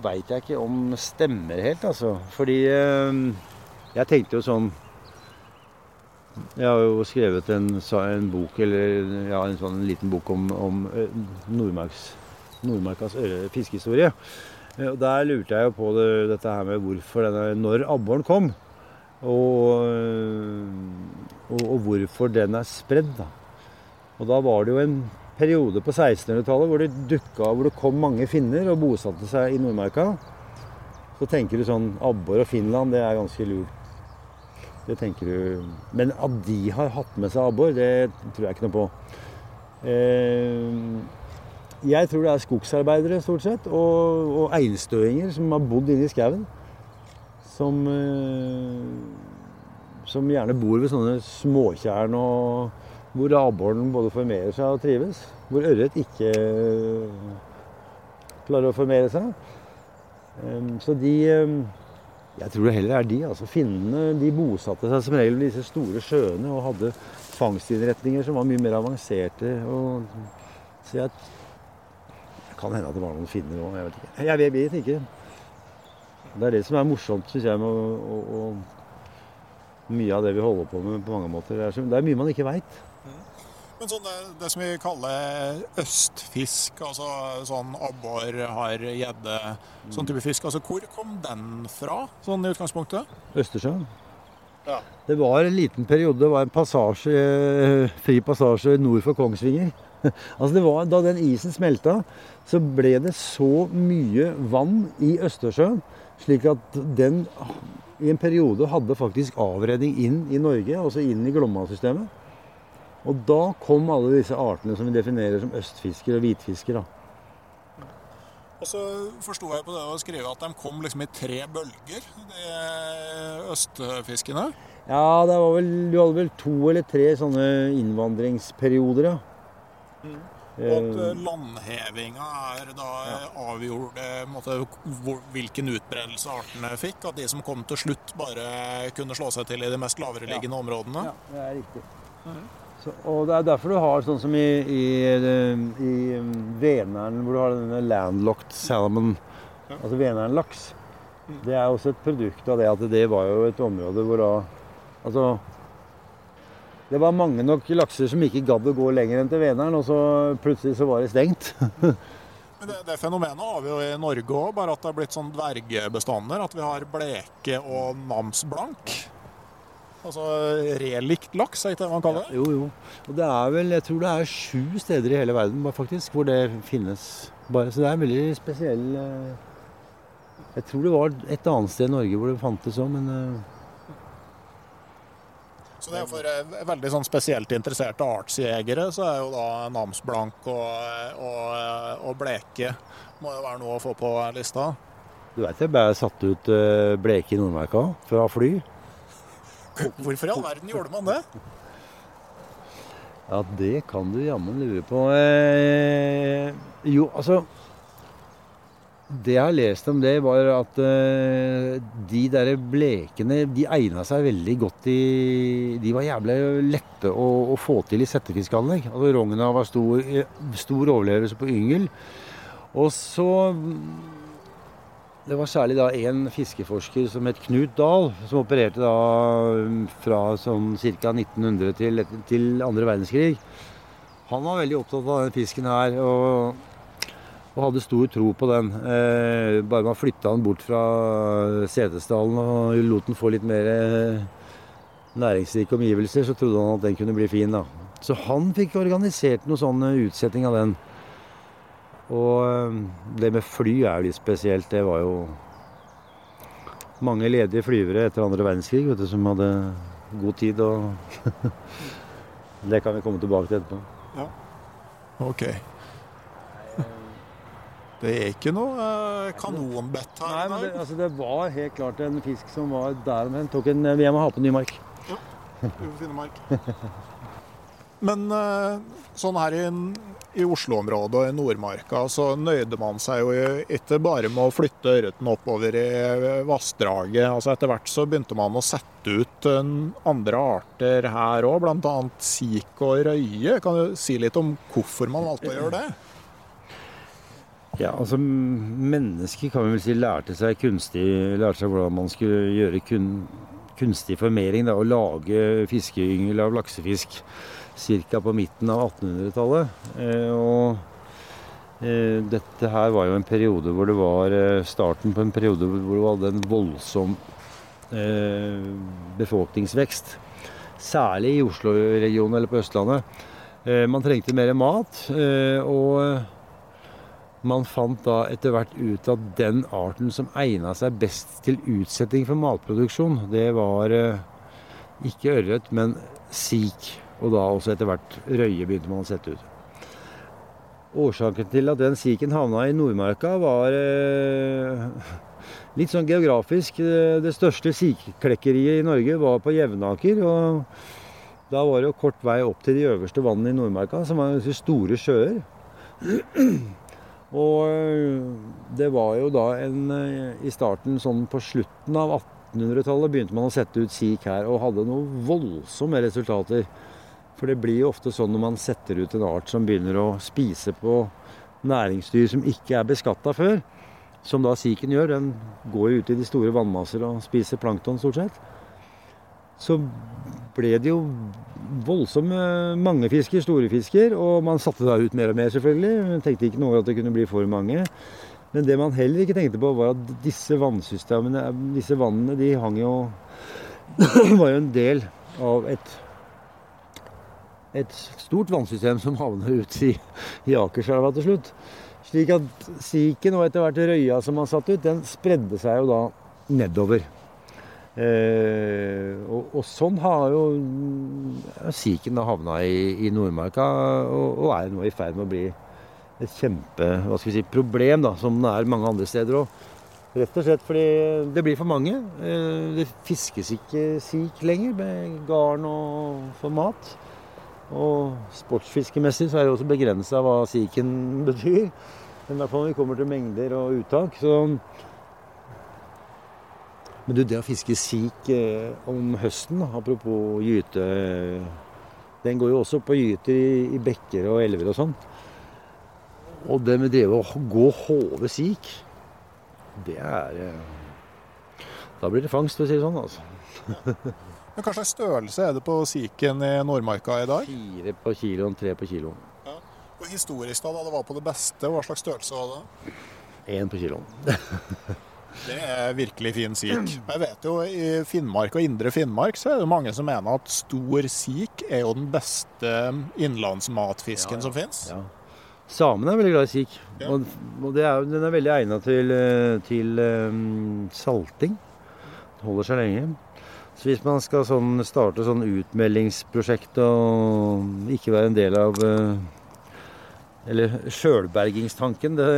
S2: veit jeg ikke om stemmer helt, altså. Fordi jeg tenkte jo sånn Jeg har jo skrevet en, en bok, eller ja, en sånn liten bok om, om Nordmarks, Nordmarkas fiskehistorie. Og Der lurte jeg jo på det, dette her med hvorfor denne, når abboren kom. Og, og, og hvorfor den er spredd. da. Og da var det jo en periode på 1600-tallet hvor det dukka, hvor det kom mange finner og bosatte seg i Nordmarka. Så tenker du sånn Abbor og Finland, det er ganske lurt. Det tenker du. Men at de har hatt med seg abbor, det tror jeg ikke noe på. Eh, jeg tror det er skogsarbeidere stort sett, og, og einstøinger som har bodd inne i skauen. Som, eh, som gjerne bor ved sånne småtjern og hvor abboren både formerer seg og trives. Hvor ørret ikke klarer å formere seg. Så de Jeg tror det heller er de. altså Finnene de bosatte seg som regel ved disse store sjøene og hadde fangstinnretninger som var mye mer avanserte. Og, så jeg kan hende at det var noen finner òg, jeg vet ikke. Jeg vet, vet ikke. Det er det som er morsomt, syns jeg, med å, å, å mye av det vi holder på med på mange måter. Det er, så, det er mye man ikke veit.
S1: Men sånn det, det som vi kaller østfisk, altså sånn abbor, har gjedde, sånn type fisk, altså hvor kom den fra, sånn i utgangspunktet?
S2: Østersjøen.
S1: Ja.
S2: Det var en liten periode, det var en passasje, eh, fri passasje nord for Kongsvinger. altså det var, da den isen smelta, så ble det så mye vann i Østersjøen, slik at den i en periode hadde faktisk avredning inn i Norge, altså inn i Glomma-systemet. Og da kom alle disse artene som vi definerer som østfisker og hvitfisker. da.
S1: Og så forsto jeg på det å skrive at de kom liksom i tre bølger, de østfiskene.
S2: Ja, det var vel, du hadde vel to eller tre sånne innvandringsperioder, ja.
S1: Og at eh, landhevinga er da avgjorde på måte, hvilken utbredelse artene fikk. At de som kom til slutt, bare kunne slå seg til i de mest lavereliggende områdene.
S2: Ja, det er riktig. Så, og det er derfor du har sånn som i, i, i Vänern, hvor du har denne landlocked salmon, altså Vänern-laks. Det er også et produkt av det at det var jo et område hvor da Altså det var mange nok lakser som ikke gadd å gå lenger enn til Vänern, og så plutselig så var det stengt.
S1: Men det, det fenomenet har vi jo i Norge òg, bare at det har blitt sånn dvergebestander. At vi har bleke og namsblank. Altså relikt laks, er ikke det man kaller det?
S2: Jo, jo. Og det er vel, jeg tror det er sju steder i hele verden faktisk, hvor det finnes. Bare, så det er en veldig spesiell eh, Jeg tror det var et annet sted i Norge hvor det fantes òg, men eh,
S1: Så det er for eh, veldig sånn spesielt interesserte artsjegere, så er jo da namsblank og, og, og bleke må jo være noe å få på lista.
S2: du veit jeg ble satt ut eh, bleke i Nordmarka fra fly.
S1: Hvorfor i all verden gjorde man det?
S2: Ja, det kan du jammen lure på. Eh, jo, altså Det jeg har lest om det, var at uh, de der blekene de egna seg veldig godt i De var jævlig lette å, å få til i settefiskanlegg. Altså Rogna var stor, stor overlevelse på yngel. Og så Det var særlig da én fiskeforsker som het Knut Dahl, som opererte da fra sånn ca. 1900 til, til andre verdenskrig. Han var veldig opptatt av den fisken her. og og hadde stor tro på den. Eh, bare man flytta den bort fra Setesdalen og lot den få litt mer eh, næringsrike omgivelser, så trodde han at den kunne bli fin. da. Så han fikk organisert noe sånn utsetting av den. Og eh, det med fly er jo litt spesielt. Det var jo mange ledige flyvere etter andre verdenskrig vet du, som hadde god tid. og Det kan vi komme tilbake til etterpå.
S1: Ja. Ok. Det er ikke noe eh, kanonbett her
S2: Nei, men det, altså, det var helt klart en fisk som var der men Tok en Jeg må ha på Nymark.
S1: Finnmark. Men eh, sånn her i, i Oslo-området og i Nordmarka så nøyde man seg jo ikke bare med å flytte ørreten oppover i vassdraget. Altså Etter hvert så begynte man å sette ut eh, andre arter her òg, bl.a. sik og røye. Kan du si litt om hvorfor man valgte å gjøre det?
S2: Ja, altså Mennesker kan vi vel si lærte seg kunstig Lærte seg hvordan man skulle gjøre kun, kunstig formering. Da, og lage fiskeyngel av laksefisk ca. på midten av 1800-tallet. Eh, og eh, dette her var jo en periode hvor det var eh, starten på en periode hvor det var en voldsom eh, befolkningsvekst. Særlig i Oslo-regionen eller på Østlandet. Eh, man trengte mer mat. Eh, og man fant da etter hvert ut at den arten som egna seg best til utsetting for matproduksjon, det var eh, ikke ørret, men sik. Og da også etter hvert røye begynte man å sette ut. Årsaken til at den siken havna i Nordmarka, var eh, litt sånn geografisk. Det største sikklekkeriet i Norge var på Jevnaker. og Da var det jo kort vei opp til de øverste vannene i Nordmarka, som var store sjøer. Og øh, det var jo da en øh, I starten, sånn på slutten av 1800-tallet, begynte man å sette ut sik her, og hadde noen voldsomme resultater. For det blir jo ofte sånn når man setter ut en art som begynner å spise på næringsdyr som ikke er beskatta før, som da siken gjør. Den går jo ut i de store vannmasser og spiser plankton, stort sett. Så ble det jo voldsomme mange fisker, store fisker, og man satte da ut mer og mer, selvfølgelig. Man tenkte ikke noe at det kunne bli for mange. Men det man heller ikke tenkte på, var at disse vannsystemene, disse vannene, de hang jo Var jo en del av et et stort vannsystem som havner ut i, i Akerselva til slutt. Slik at siken og etter hvert røya som man satte ut, den spredde seg jo da nedover. Eh, og, og, sånn har jo siken havna i, i Nordmarka, og, og, er nå i ferd med å bli et kjempe hva skal vi si, problem, da, som det er mange andre steder òg. Rett og slett fordi det blir for mange. Eh, det fiskes ikke sik lenger med garn og for mat. Og sportsfiskemessig så er det også begrensa hva siken betyr. Men i hvert fall når vi kommer til mengder og uttak, så Men du, det å fiske sik eh, om høsten, apropos gyte Den går jo også på gyter i, i bekker og elver og sånn. Og det med det å gå og håve sik, det er eh, Da blir det fangst, for å si det sånn, altså.
S1: Men Hva slags størrelse er det på siken i Nordmarka i dag?
S2: Fire på kiloen, tre på kiloen.
S1: Ja. Og Historisk, da, da det var på det beste, hva slags størrelse var det?
S2: Én på kiloen.
S1: Det er virkelig fin sik. Jeg vet jo I Finnmark og indre Finnmark så er det mange som mener at stor sik er jo den beste innlandsmatfisken
S2: Ja, ja.
S1: som fins.
S2: Ja. Samene er veldig glad i sik. Og, og det er, den er veldig egna til, eh, til um, salting. Den holder seg lenge. Så hvis man skal sånn, starte sånn utmeldingsprosjekt og ikke være en del av uh, Eller sjølbergingstanken, det,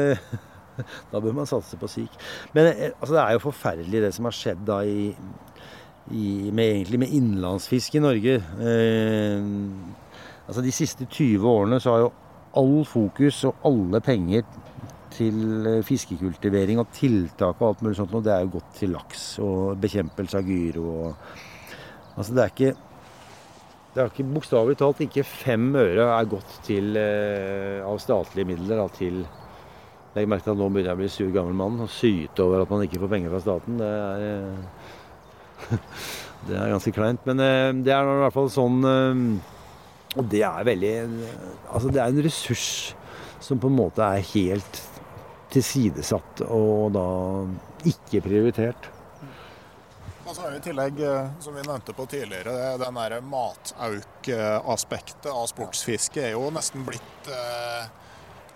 S2: da bør man satse på sikh. Men eh, altså, det er jo forferdelig det som har skjedd da i, i, med, egentlig med innlandsfisk i Norge. Eh, altså De siste 20 årene så har jo all fokus og alle penger til eh, fiskekultivering og tiltak og alt mulig sånt, og det er jo gått til laks og bekjempelse av gyro og Altså det er ikke det er ikke bokstavelig talt ikke fem øre er gått til eh, av statlige midler da, til Legg merke at nå begynner jeg å bli sur gammel mann og syte over at man ikke får penger fra staten. Det er, eh, det er ganske kleint. Men eh, det er i hvert fall sånn eh, Og det er veldig Altså det er en ressurs som på en måte er helt tilsidesatt og da ikke prioritert.
S1: Og så er det i tillegg, eh, som vi nevnte på tidligere, den der matauk-aspektet av sportsfiske er jo nesten blitt eh, eh,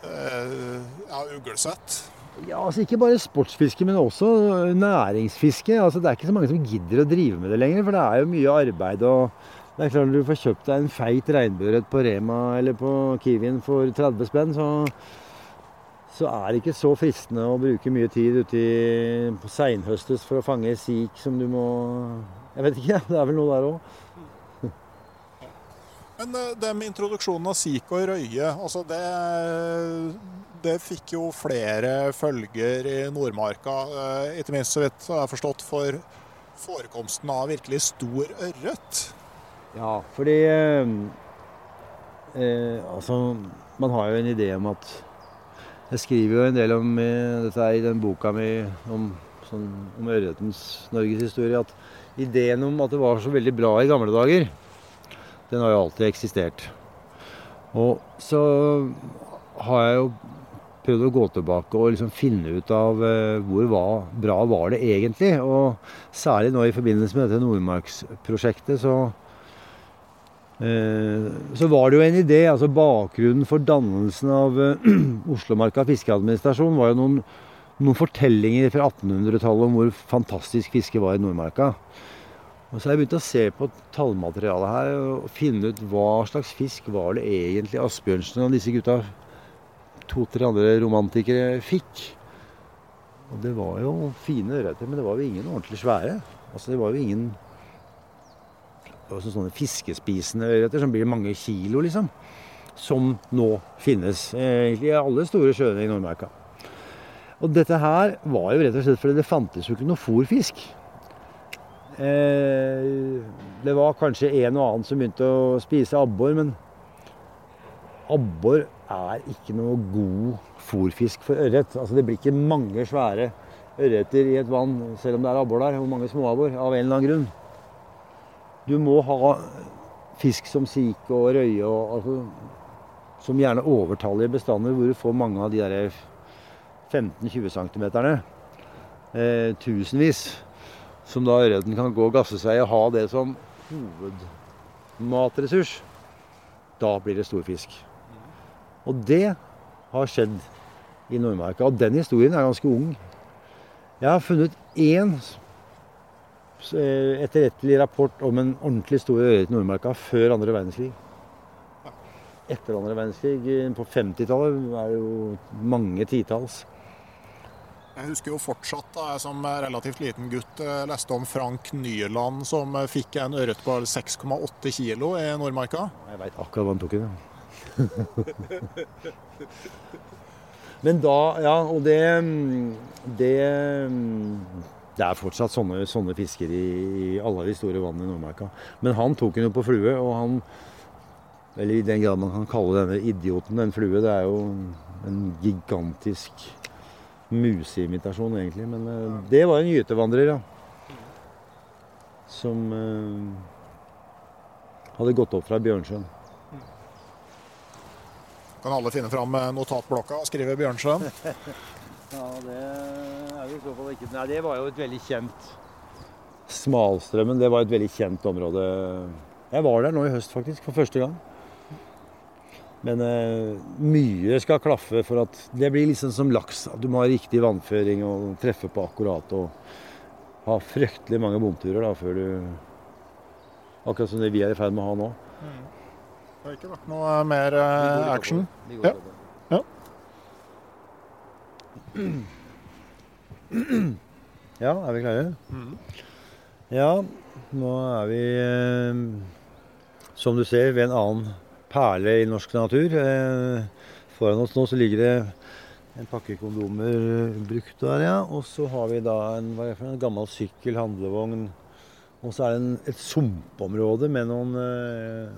S1: ja, uglesett.
S2: Ja, altså Ikke bare sportsfiske, men også næringsfiske. Altså Det er ikke så mange som gidder å drive med det lenger, for det er jo mye arbeid. og det er klart Når du får kjøpt deg en feit regnbueørret på Rema eller på Kiwien for 30 spenn, så, så er det ikke så fristende å bruke mye tid ute på seinhøstes for å fange sik som du må Jeg vet ikke, det er vel noe der òg.
S1: Men eh, det med introduksjonen av sik og røye, altså det, det fikk jo flere følger i Nordmarka. eh, Ikke minst så vidt jeg har forstått for forekomsten av virkelig stor ørret.
S2: Ja, fordi eh, eh, Altså, man har jo en idé om at Jeg skriver jo en del om eh, dette i den boka mi om, sånn, om ørretens norgeshistorie. At ideen om at det var så veldig bra i gamle dager, den har jo alltid eksistert. Og så har jeg jo prøvd å gå tilbake og liksom finne ut av eh, hvor bra var det egentlig. Og særlig nå i forbindelse med dette Nordmarksprosjektet så Eh, Så var det jo en idé, altså Bakgrunnen for dannelsen av eh, Oslomarka fiskeadministrasjon var jo noen, noen fortellinger fra 1800-tallet om hvor fantastisk fiske var i Nordmarka. Og Så har jeg begynt å se på tallmaterialet her og finne ut hva slags fisk var det egentlig Asbjørnsen og disse gutta, to-tre andre romantikere, fikk. Og det var jo fine ørreter, men det var jo ingen ordentlig svære. Altså Det var jo ingen også sånne fiskespisende ørreter som blir mange kilo, liksom. Som nå finnes eh, egentlig i alle store sjøene i Nordmarka. Og dette her var jo rett og slett fordi det fantes jo ikke noe fôrfisk. Eh, det var kanskje en og annen som begynte å spise abbor, men abbor er ikke noe god fôrfisk for ørret. Altså det blir ikke mange svære ørreter i et vann selv om det er abbor der, og mange småabbor, av en eller annen grunn. Du må ha fisk som sik og røye, og, altså, som gjerne overtallige bestander, hvor du får mange av de der 15-20 cm. Eh, tusenvis. Som da ørreten kan gå og gasse seg og ha det som hovedmatressurs. Da blir det storfisk. Og det har skjedd i Nordmarka. Og den historien er ganske ung. Jeg har funnet én eh, etterrettelig rapport om en ordentlig stor ørret i Nordmarka før andre verdenskrig. Etter andre verdenskrig, eh, på 50-tallet, er det jo mange titalls.
S1: Jeg husker jo fortsatt da jeg som relativt liten gutt eh, leste om Frank Nyland som eh, fikk en ørret på 6,8 kilo i Nordmarka.
S2: Jeg veit akkurat hva han tok i det. Men da, ja, og det Det, det er fortsatt sånne, sånne fisker i, i alle de store vannene i Nordmarka. Men han tok den jo på flue, og han Eller i den grad man kan kalle denne idioten en flue. Det er jo en gigantisk museimitasjon, egentlig. Men uh, det var en gytevandrer, ja. Som uh, hadde gått opp fra Bjørnsjøen.
S1: Kan alle finne fram eh, notatblokka og skrive Bjørnsjøen?
S2: Ja, det er jo i så fall ikke Nei, det var jo et veldig kjent Smalstrømmen, det var et veldig kjent område. Jeg var der nå i høst, faktisk, for første gang. Men eh, mye skal klaffe for at det blir liksom som laks. At du må ha riktig vannføring og treffe på akkurat. Og ha fryktelig mange bomturer da, før du Akkurat som det vi er i ferd med å ha nå.
S1: Det har ikke vært noe mer eh, action. Ja. Ja.
S2: Ja, er vi klare? Ja, nå er vi eh, som du ser ved en annen perle i norsk natur. Eh, foran oss nå så ligger det En pakke kondomer brukt der, ja. Og så har vi da en, en gammel sykkel, handlevogn. Og så er det en, et sumpområde med noen eh,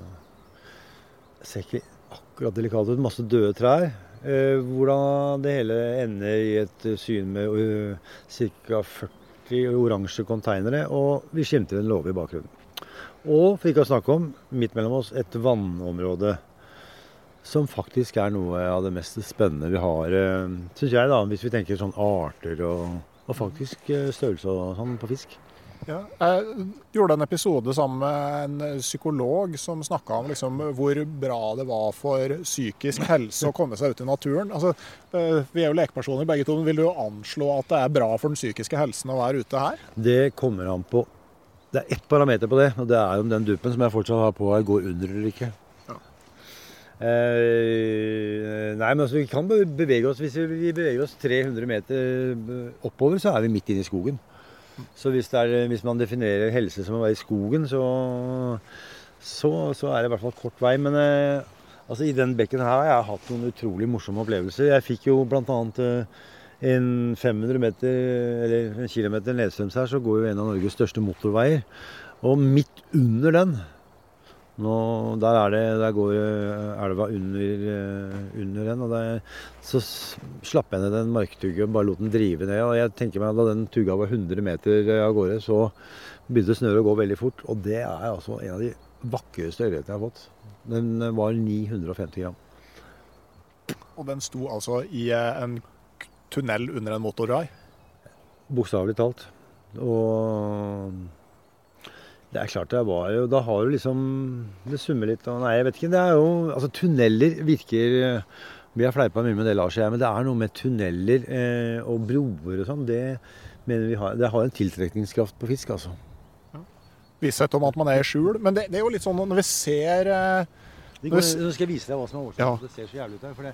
S2: ser ikke akkurat delikat ut. Masse døde trær. Eh, hvordan det hele ender i et syn med uh, ca. 40 oransje konteinere. Og vi skimter en låve i bakgrunnen. Og for ikke å snakke om, midt mellom oss, et vannområde. Som faktisk er noe av det mest spennende vi har, eh, syns jeg, da, hvis vi tenker sånn arter og, og faktisk eh, størrelse og sånn på fisk.
S1: Ja, jeg gjorde en episode sammen med en psykolog som snakka om liksom hvor bra det var for psykisk helse å komme seg ut i naturen. Altså, eh, vi er jo lekepersoner begge to. Vil du anslå at det er bra for den psykiske helsen å være ute her?
S2: Det kommer an på Det er ett parameter på det, og det er om den duppen som jeg fortsatt har på her, går under eller ikke.
S1: Ja.
S2: Eh, nei, men altså, vi kan bevege oss Hvis vi beveger oss 300 meter oppover, så er vi midt inne i skogen. Så hvis, er, hvis man definerer helse som å være i skogen, så, så, så er det i hvert fall kort vei. Men eh, altså, i den bekken her har jeg hatt noen utrolig morsomme opplevelser. Jeg fikk jo bl.a. Eh, en 500 meter, eller en kilometer nedstrøms her, så går jo en av Norges største motorveier. Og midt under den nå, der, er det, der går eh, elva under, eh, under den. og der, Så slapp jeg ned en marktugge og bare lot den drive ned. og jeg tenker meg Da den tugga var 100 meter av gårde, så begynte snøret å gå veldig fort. Og det er altså en av de vakreste ørretene jeg har fått. Den var 950 gram.
S1: Og den sto altså i en tunnel under en motorvei?
S2: Bokstavelig talt. Og det er klart det var jo Da har du liksom Det summer litt og Nei, jeg vet ikke. Det er jo Altså, tunneler virker Vi har fleipa mye med det, Lars og jeg, men det er noe med tunneler eh, og broer og sånn. Det mener vi har Det har en tiltrekningskraft på fisk, altså.
S1: Visshet om at man er i skjul. Men det, det er jo litt sånn når vi ser eh,
S2: Går, nå skal jeg vise deg hva som er årsaken.
S1: Ja.
S2: Det ser så jævlig ut her. For det,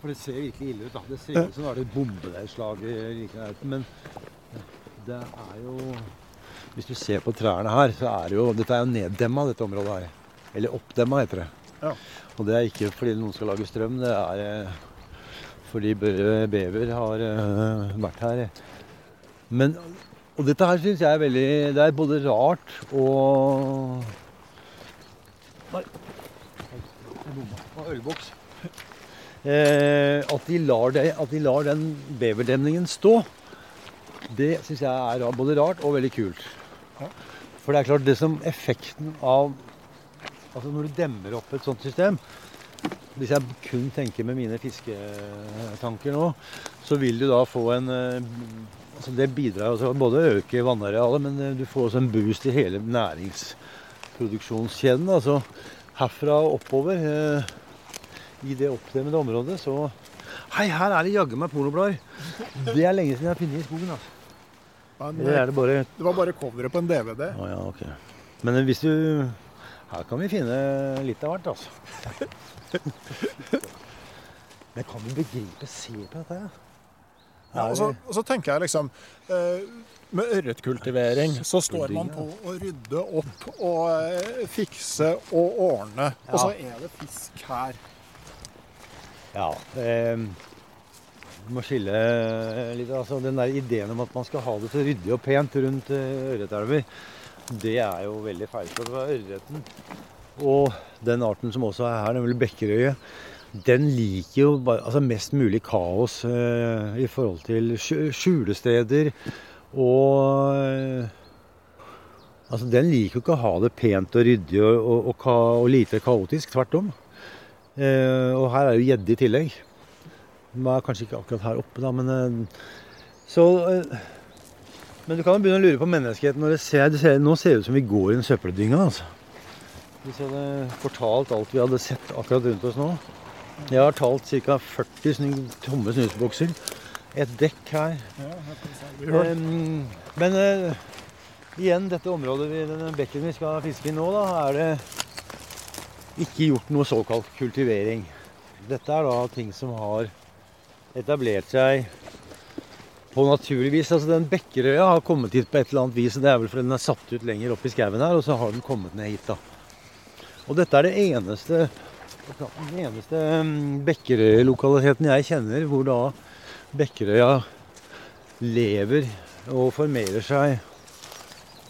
S2: for det ser virkelig ille ut. da. Det ser ut som det er et bombedslag like nærheten. Men det er jo Hvis du ser på trærne her, så er det jo Dette er jo neddemma, dette området her. Eller oppdemma, heter det.
S1: Ja.
S2: Og det er ikke fordi noen skal lage strøm. Det er eh, fordi bø- bever har eh, vært her. Men Og dette her syns jeg er veldig Det er både rart og Nei. Ølboks. Eh, at, de lar det, at de lar den beverdemningen stå, det syns jeg er både rart og veldig kult. For det er klart, det som effekten av Altså når du demmer opp et sånt system Hvis jeg kun tenker med mine fisketanker nå, så vil du da få en eh, altså Det bidrar altså både å øke vannarealet, men eh, du får også en boost i hele næringsproduksjonskjeden. Altså herfra og oppover. I det oppdemmede området så Hei, her er det jaggu meg pornoblader! Det er lenge siden jeg har funnet i skogen. altså.
S1: men,
S2: Eller er det bare
S1: Det var bare coveret på en DVD.
S2: Å ja, ok. Men hvis du Her kan vi finne litt av hvert, altså. Men kan du begripe Se på dette her.
S1: Ja, og, så, og så tenker jeg liksom eh, Med ørretkultivering så står man på å rydde opp og eh, fikse og ordne. Og så er det fisk her.
S2: Ja. Eh, du må skille litt. altså Den der ideen om at man skal ha det så ryddig og pent rundt eh, ørretelver, det er jo veldig feilslått. For Ørreten og den arten som også er her, nemlig bekkerøye, den liker jo bare, altså mest mulig kaos eh, i forhold til skjulesteder og eh, Altså, Den liker jo ikke å ha det pent og ryddig og, og, og, og lite kaotisk. Tvert om. Eh, og her er jo gjedde i tillegg. Den er kanskje ikke akkurat her oppe, da, men eh, Så eh, Men du kan jo begynne å lure på menneskeheten når det ser, det ser Nå ser det ut som vi går i en søppeldynge, altså. Hvis jeg hadde fortalt alt vi hadde sett akkurat rundt oss nå Jeg har talt ca. 40 snu, tomme snusbokser. Et dekk her. Em, men uh, igjen, dette området, vi, denne bekken vi skal fiske i nå, da, er det ikke gjort noe såkalt kultivering. Dette er da ting som har etablert seg på naturlig vis. Altså den Bekkerøya har kommet hit på et eller annet vis. og Det er vel fordi den er satt ut lenger opp i skauen her, og så har den kommet ned hit. da. Og dette er det eneste den eneste mm, Bekkerøy-lokaliteten jeg kjenner hvor da Bekkerøya lever og formerer seg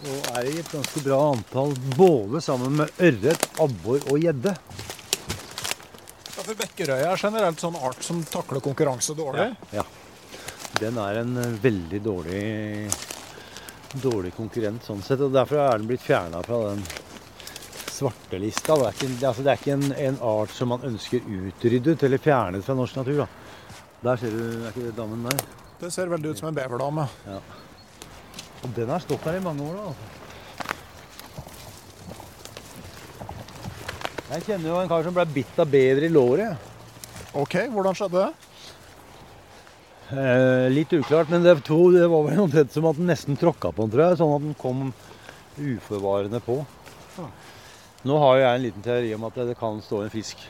S2: og er i et ganske bra antall både sammen med ørret, abbor og gjedde.
S1: Ja, for Bekkerøya er generelt sånn art som takler konkurranse dårlig.
S2: Ja. Den er en eh, veldig dårlig, dårlig konkurrent sånn sett. og Derfor er den blitt fjerna fra den svartelista. Det er ikke, altså det er ikke en, en, art som man ønsker utryddet eller fjernet fra norsk natur. Da. Der ser du, er ikke det damen der?
S1: Det ser veldig ut som en beverdame.
S2: Ja. Og den har stått der i mange år, nå. Jeg kjenner jo en kar som ble bitt av bever i låret.
S1: Ok, hvordan skjedde det?
S2: Eh, litt uklart, men det, to, det var vel omtrent som at den nesten tråkka på den, tror jeg. Sånn at den kom uforvarende på. Nå har jeg en liten teori om at det kan stå en fisk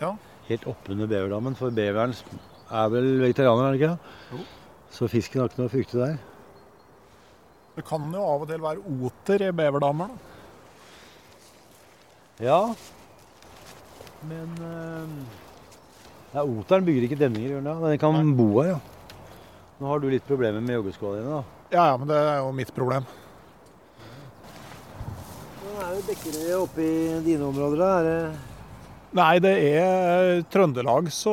S1: ja.
S2: helt oppunder beverdammen. For beveren er vel vegetarianer, er det ikke? Jo. Så fisken har ikke noe å frykte der.
S1: Det kan jo av og til være oter i beverdammer, da.
S2: Ja. Men øh, ja, Oteren bygger ikke demninger, gjør den Den kan Nei. bo her, ja. Nå har du litt problemer med joggeskoa dine, da.
S1: Ja, ja, men det er jo mitt problem.
S2: Nå er det Bekkerøy oppe i dine områder, da? Er det
S1: Nei, det er Trøndelag, så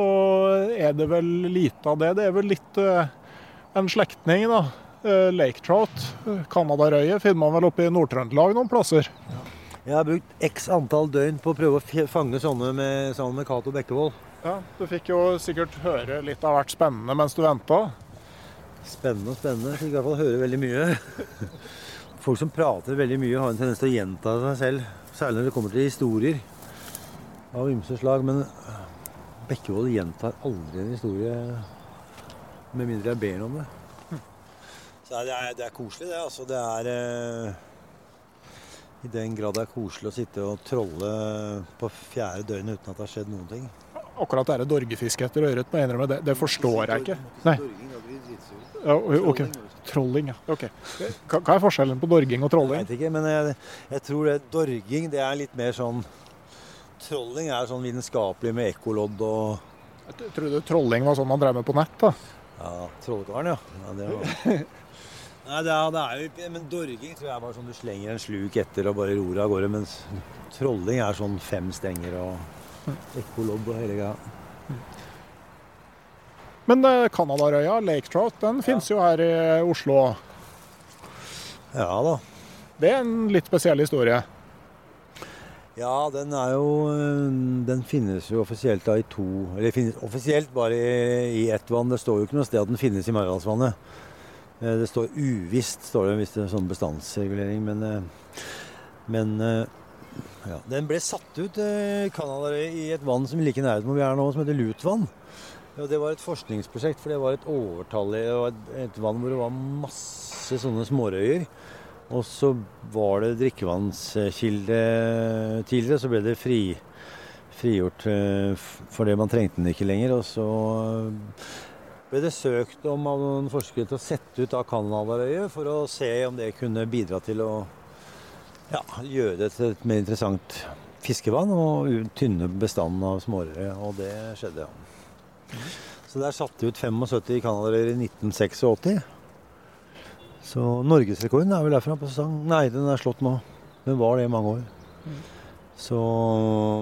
S1: er det vel lite av det. Det er vel litt uh, en slektning, da. Uh, lake trout, Canadarøye, finner man vel oppe i Nord-Trøndelag noen plasser.
S2: Jeg har brukt x antall døgn på å prøve å fange sånne med, sammen med Cato Bekkevold.
S1: Ja, Du fikk jo sikkert høre litt av hvert spennende mens du venta.
S2: Spennende og spennende. Fikk i hvert fall høre veldig mye. Folk som prater veldig mye, har en tendens til å gjenta seg selv. Særlig når det kommer til historier av ymse slag. Men Bekkevold gjentar aldri en historie med mindre jeg ber om det. Så det er, det er, koselig, det. Altså, det er eh, I den grad det er koselig å sitte og trolle på fjerde døgn uten at det har skjedd noen ting.
S1: Akkurat det dorgefiske etter ørret, må jeg innrømme, det, det forstår jeg ikke. Nei. Ja, ok. Trolling, ja. Ok. Hva er forskjellen på dorging og trolling?
S2: Jeg vet ikke, men jeg, jeg tror det dorging det er litt mer sånn Trolling er sånn vitenskapelig med ekkolodd og
S1: Jeg trodde trolling var sånn man drev med på nett, da.
S2: Ja, Trollkaren, ja. ja det var... Nei, det er, det er, jo Men dorging tror jeg er bare sånn du slenger en sluk etter og bare ror av gårde. Mens trolling er sånn fem stenger og ekkolobb og hele greia.
S1: Men Canadarøya, Lake Trout, den ja. finnes jo her i Oslo.
S2: Ja da.
S1: Det er en litt spesiell historie.
S2: Ja, den er jo Den finnes jo offisielt da i to Eller finnes offisielt bare i, i ett vann. Det står jo ikke noe sted at den finnes i Maridalsvannet. Eh, det står uvisst, står det hvis det er sånn bestandsregulering. Men, eh, men eh, ja. Den ble satt ut Canada, i et vann som like nærheten hvor vi er nå, som heter Lutvann. Ja, det var et forskningsprosjekt, for det var et overtallig et, et vann hvor det var masse sånne smårøyer. Og så var det drikkevannskilde tidligere, så ble det fri, frigjort fordi man trengte den ikke lenger. Og så ble det søkt om av noen forskere til å sette ut av Kanadarøyet for å se om det kunne bidra til å ja, gjøre det til et mer interessant fiskevann og tynne bestanden av smårere. Og det skjedde, ja. Så der satte de ut 75 Kanadarøyer i 1986. Så norgesrekorden er vel derfra på sesong. Nei, den er slått nå. Den var det i mange år. Så,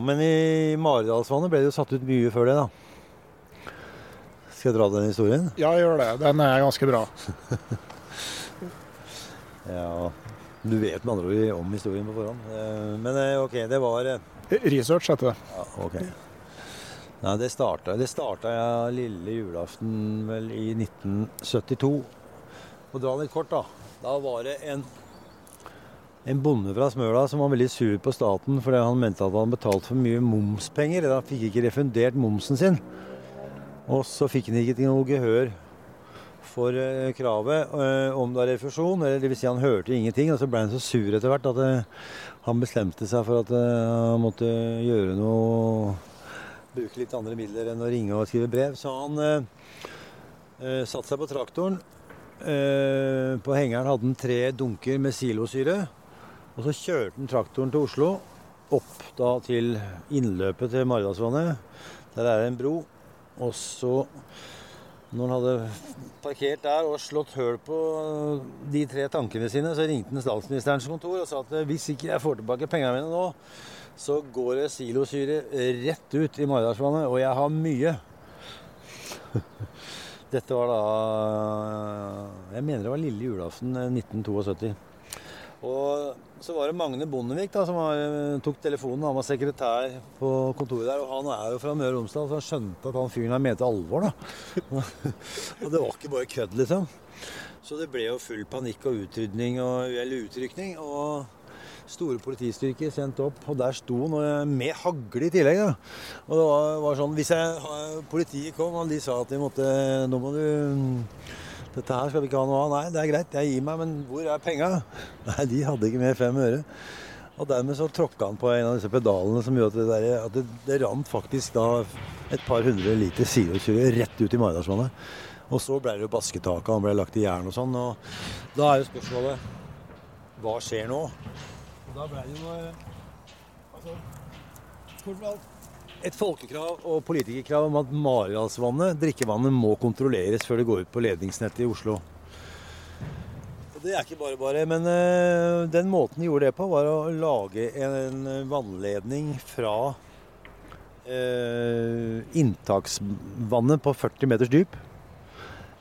S2: men i Maridalsvannet ble det jo satt ut mye før det, da. Skal jeg dra den historien?
S1: Ja, gjør det. Den er ganske bra.
S2: ja, du vet med andre ord om historien på forhånd. Eh, men eh, OK, det var eh,
S1: Research heter det.
S2: Ja, ok. Nei, det starta, det starta jeg lille julaften vel i 1972. Og dra litt kort, da. Da var det en, en bonde fra Smøla som var veldig sur på staten fordi han mente at han betalte betalt for mye momspenger. Da fikk ikke refundert momsen sin. Og så fikk han ikke noe gehør for uh, kravet uh, om det var refusjon. Eller vil si han hørte ingenting. Og så ble han så sur etter hvert at uh, han bestemte seg for at han måtte gjøre noe Bruke litt andre midler enn å ringe og skrive brev. Så han satte seg på traktoren. på hengeren hadde han tre dunker med silosyre. Og så kjørte han traktoren til Oslo. Opp da til innløpet til Maridalsvannet. Der er det en bro. Og så Når han hadde parkert der og slått høl på de tre tankene sine, så ringte han statsministerens kontor og sa at hvis ikke jeg får tilbake pengene mine nå, så går det silosyre rett ut i Maridalsvannet, og jeg har mye. Dette var da Jeg mener det var lille julaften 1972. Og så var det Magne Bondevik da, som var, tok telefonen. Han var sekretær på kontoret der. Og han er jo fra Møre og Romsdal, så han skjønte at han fyren her mente alvor, da. og det var ikke bare kødd, liksom. Så det ble jo full panikk og utrydning og, eller utrykning. Og store politistyrker sendt opp, og der sto han med hagle i tillegg. Da. Og det var, var sånn Hvis jeg, politiet kom, og de sa at de måtte Nå må du dette her skal vi ikke ha noe av. Nei, det er greit, jeg gir meg, men hvor er penga? Nei, de hadde ikke mer fem øre. Og dermed så tråkka han på en av disse pedalene som gjorde at det, der, at det, det rant faktisk da et par hundre liter silosyre rett ut i Maridalsvannet. Og så ble det jo basketaket, han ble lagt i jern og sånn. Og da er jo spørsmålet hva skjer nå? Og da ble det jo altså, Kort et folkekrav og politikerkrav om at Maridalsvannet, drikkevannet, må kontrolleres før det går ut på ledningsnettet i Oslo. Det er ikke bare bare, men uh, den måten de gjorde det på, var å lage en vannledning fra uh, inntaksvannet på 40 meters dyp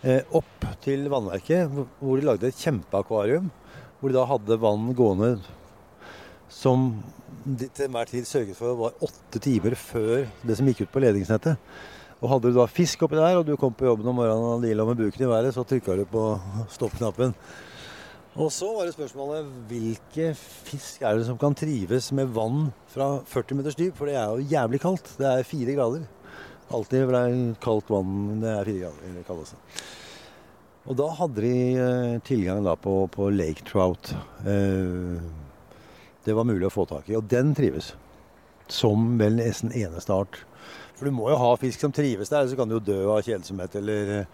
S2: uh, opp til vannverket, hvor de lagde et kjempeakvarium. Hvor de da hadde vann gående som til enhver tid sørget for var åtte timer før det som gikk ut på ledningsnettet. Og hadde du da fisk oppi der, og du kom på jobben om morgenen og lå med buken i været, så trykka du på stoppknappen. Og så var det spørsmålet hvilke fisk er det som kan trives med vann fra 40 meters dyp? For det er jo jævlig kaldt. Det er fire grader. Alltid ble kaldt vann det er fire grader det kaldeste. Og da hadde de eh, tilgang da på, på lake trout. Eh, det var mulig å få tak i. Og den trives. Som vel nesten eneste art. For du må jo ha fisk som trives der, så kan du jo dø av kjedsomhet eller eh,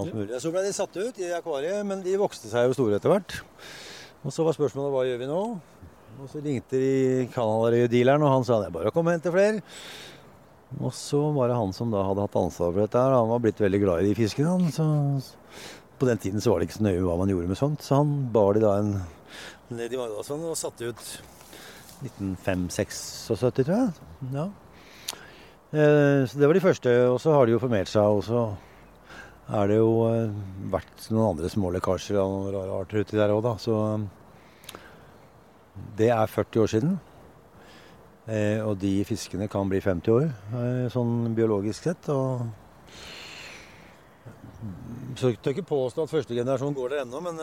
S2: alt mulig. Så ble de satt ut i akvariet, men de vokste seg jo store etter hvert. Og så var spørsmålet hva gjør vi nå? Og så ringte de Canada-dealeren, og han sa det er bare å komme og hente flere. Og så var det han som da hadde hatt ansvar for dette her. Han var blitt veldig glad i de fiskene. Så på den tiden så var det ikke så nøye hva man gjorde med sånt, så han bar de da en ned i Maridalsvannet og satte ut 1905-76, tror jeg. Ja. Eh, så det var de første. Og så har de jo formert seg, og så er det jo eh, vært noen andre små lekkasjer av noen rare arter uti der òg, da. Så det er 40 år siden. Eh, og de fiskene kan bli 50 år, sånn biologisk sett. og så tør ikke påstå at første generasjon går der ennå, men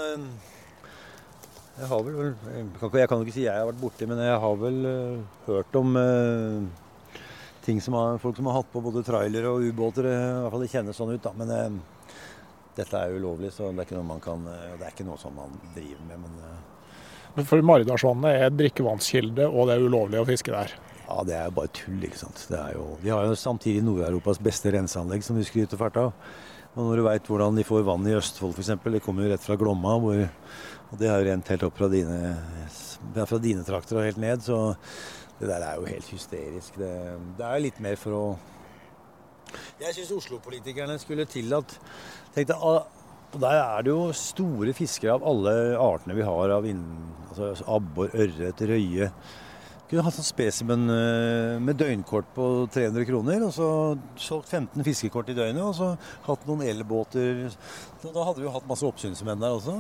S2: jeg har vel Jeg kan jo ikke si jeg har vært borti, men jeg har vel uh, hørt om uh, ting som har, folk som har hatt på både trailer og ubåter. I hvert fall det kjennes sånn ut, da. Men uh, dette er ulovlig, så det er ikke noe man kan Det er ikke noe som man driver med, men
S1: Men for Maridalsvannet er drikkevannskilde, og det er ulovlig å fiske der?
S2: Ja, det er jo bare tull, ikke sant. Det er jo, vi har jo samtidig Nord-Europas beste renseanlegg, som vi skryter fælt av. Og når du veit hvordan de får vann i Østfold f.eks., det kommer jo rett fra Glomma, hvor og det har jo rent helt opp fra dine, fra dine trakter og helt ned, så det der er jo helt hysterisk. Det, det er litt mer for å Jeg syns Oslo-politikerne skulle tillatt tenkte, ah, og Der er det jo store fiskere av alle artene vi har. av altså Abbor, ørret, røye. Kunne hatt sånn spesimen eh, med døgnkort på 300 kroner. Og så solgt 15 fiskekort i døgnet, og så hatt noen elbåter. Da hadde vi jo hatt masse oppsynsmenn der også.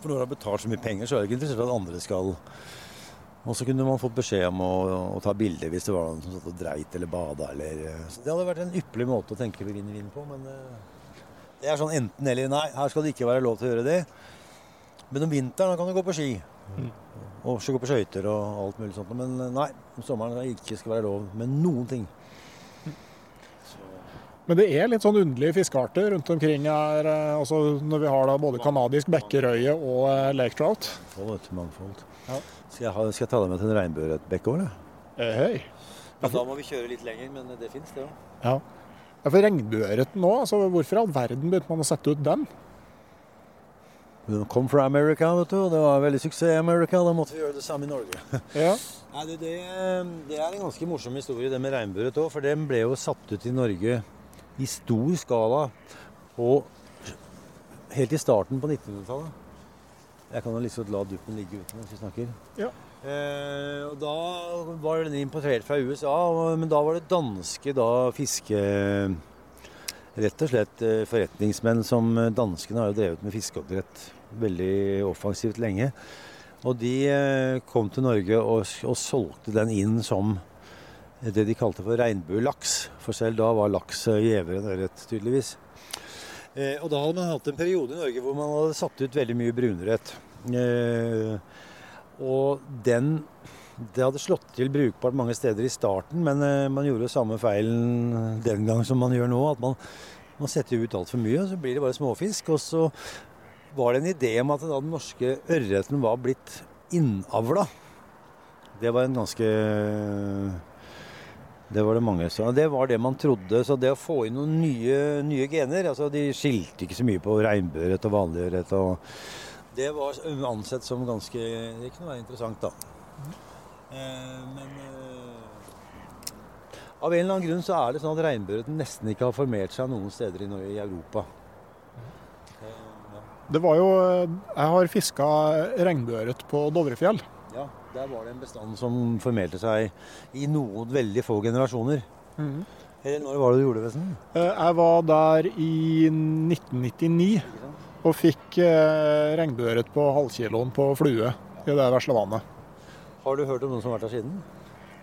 S2: For når du har betalt så mye penger, så er du ikke interessert i at andre skal Og så kunne man fått beskjed om å, å ta bilder hvis det var noen som satt og dreit eller bada eller eh, så Det hadde vært en ypperlig måte å tenke vinn-vinn på, men eh, det er sånn enten eller. Nei, her skal det ikke være lov til å gjøre det. Men om vinteren kan du gå på ski. Mm. Og gå på skøyter og alt mulig sånt. Men eh, nei, om sommeren ikke være lov med noen ting.
S1: Men det er litt sånn underlige fiskearter rundt omkring her. Altså når vi har da både kanadisk bekkerøye og eh, lake trout.
S2: Mangfold, mangfold. Ja. Skal, jeg ha, skal, jeg ta deg med til en regnbueørretbekk òg, eller?
S1: Eh, hei.
S2: Ja, da må vi kjøre litt lenger, men det fins, det òg.
S1: Ja. ja. For regnbueørreten òg, altså, hvorfor i all verden begynte man å sette ut den?
S2: Den kom fra Amerika, vet du, og det var veldig suksess i Amerika. Da måtte vi gjøre det samme i Norge.
S1: ja.
S2: Nei, det, det, det, er en ganske morsom historie, det med regnbueørret òg. For den ble jo satt ut i Norge i stor skala Og helt i starten på 1900-tallet Jeg kan jo liksom la duppen ligge ute mens vi snakker.
S1: Ja.
S2: Eh, og da var den importert fra USA, men da var det danske da fiske... Rett og slett eh, forretningsmenn som eh, Danskene har jo drevet med fiskeoppdrett veldig offensivt lenge. Og de eh, kom til Norge og, og solgte den inn som det de kalte for regnbuelaks. For selv da var laks gjevere enn ørret, tydeligvis. Eh, og da hadde man hatt en periode i Norge hvor man hadde satt ut veldig mye brunrett. Eh, og den Det hadde slått til brukbart mange steder i starten, men eh, man gjorde jo samme feilen den gang som man gjør nå. At man, man setter ut altfor mye, og så blir det bare småfisk. Og så var det en idé om at da den norske ørreten var blitt innavla. Det var en ganske det var det mange som Det var det man trodde. Så det å få inn noen nye, nye gener altså De skilte ikke så mye på regnbueørret og vanlig ørret. Det var ansett som ganske Det kunne være interessant, da. Eh, men eh, av en eller annen grunn så er det sånn at regnbueørreten nesten ikke har formert seg noen steder i, i Europa. Eh.
S1: Det var jo Jeg har fiska regnbueørret på Dovrefjell.
S2: Ja, der var det en bestand som formerte seg i noen veldig få generasjoner. Eller når var det du gjorde det?
S1: Eh, Jeg var der i 1999 og fikk eh, regnbueørret på halvkiloen på flue i det vesle vannet.
S2: Har du hørt om noen som har vært der siden?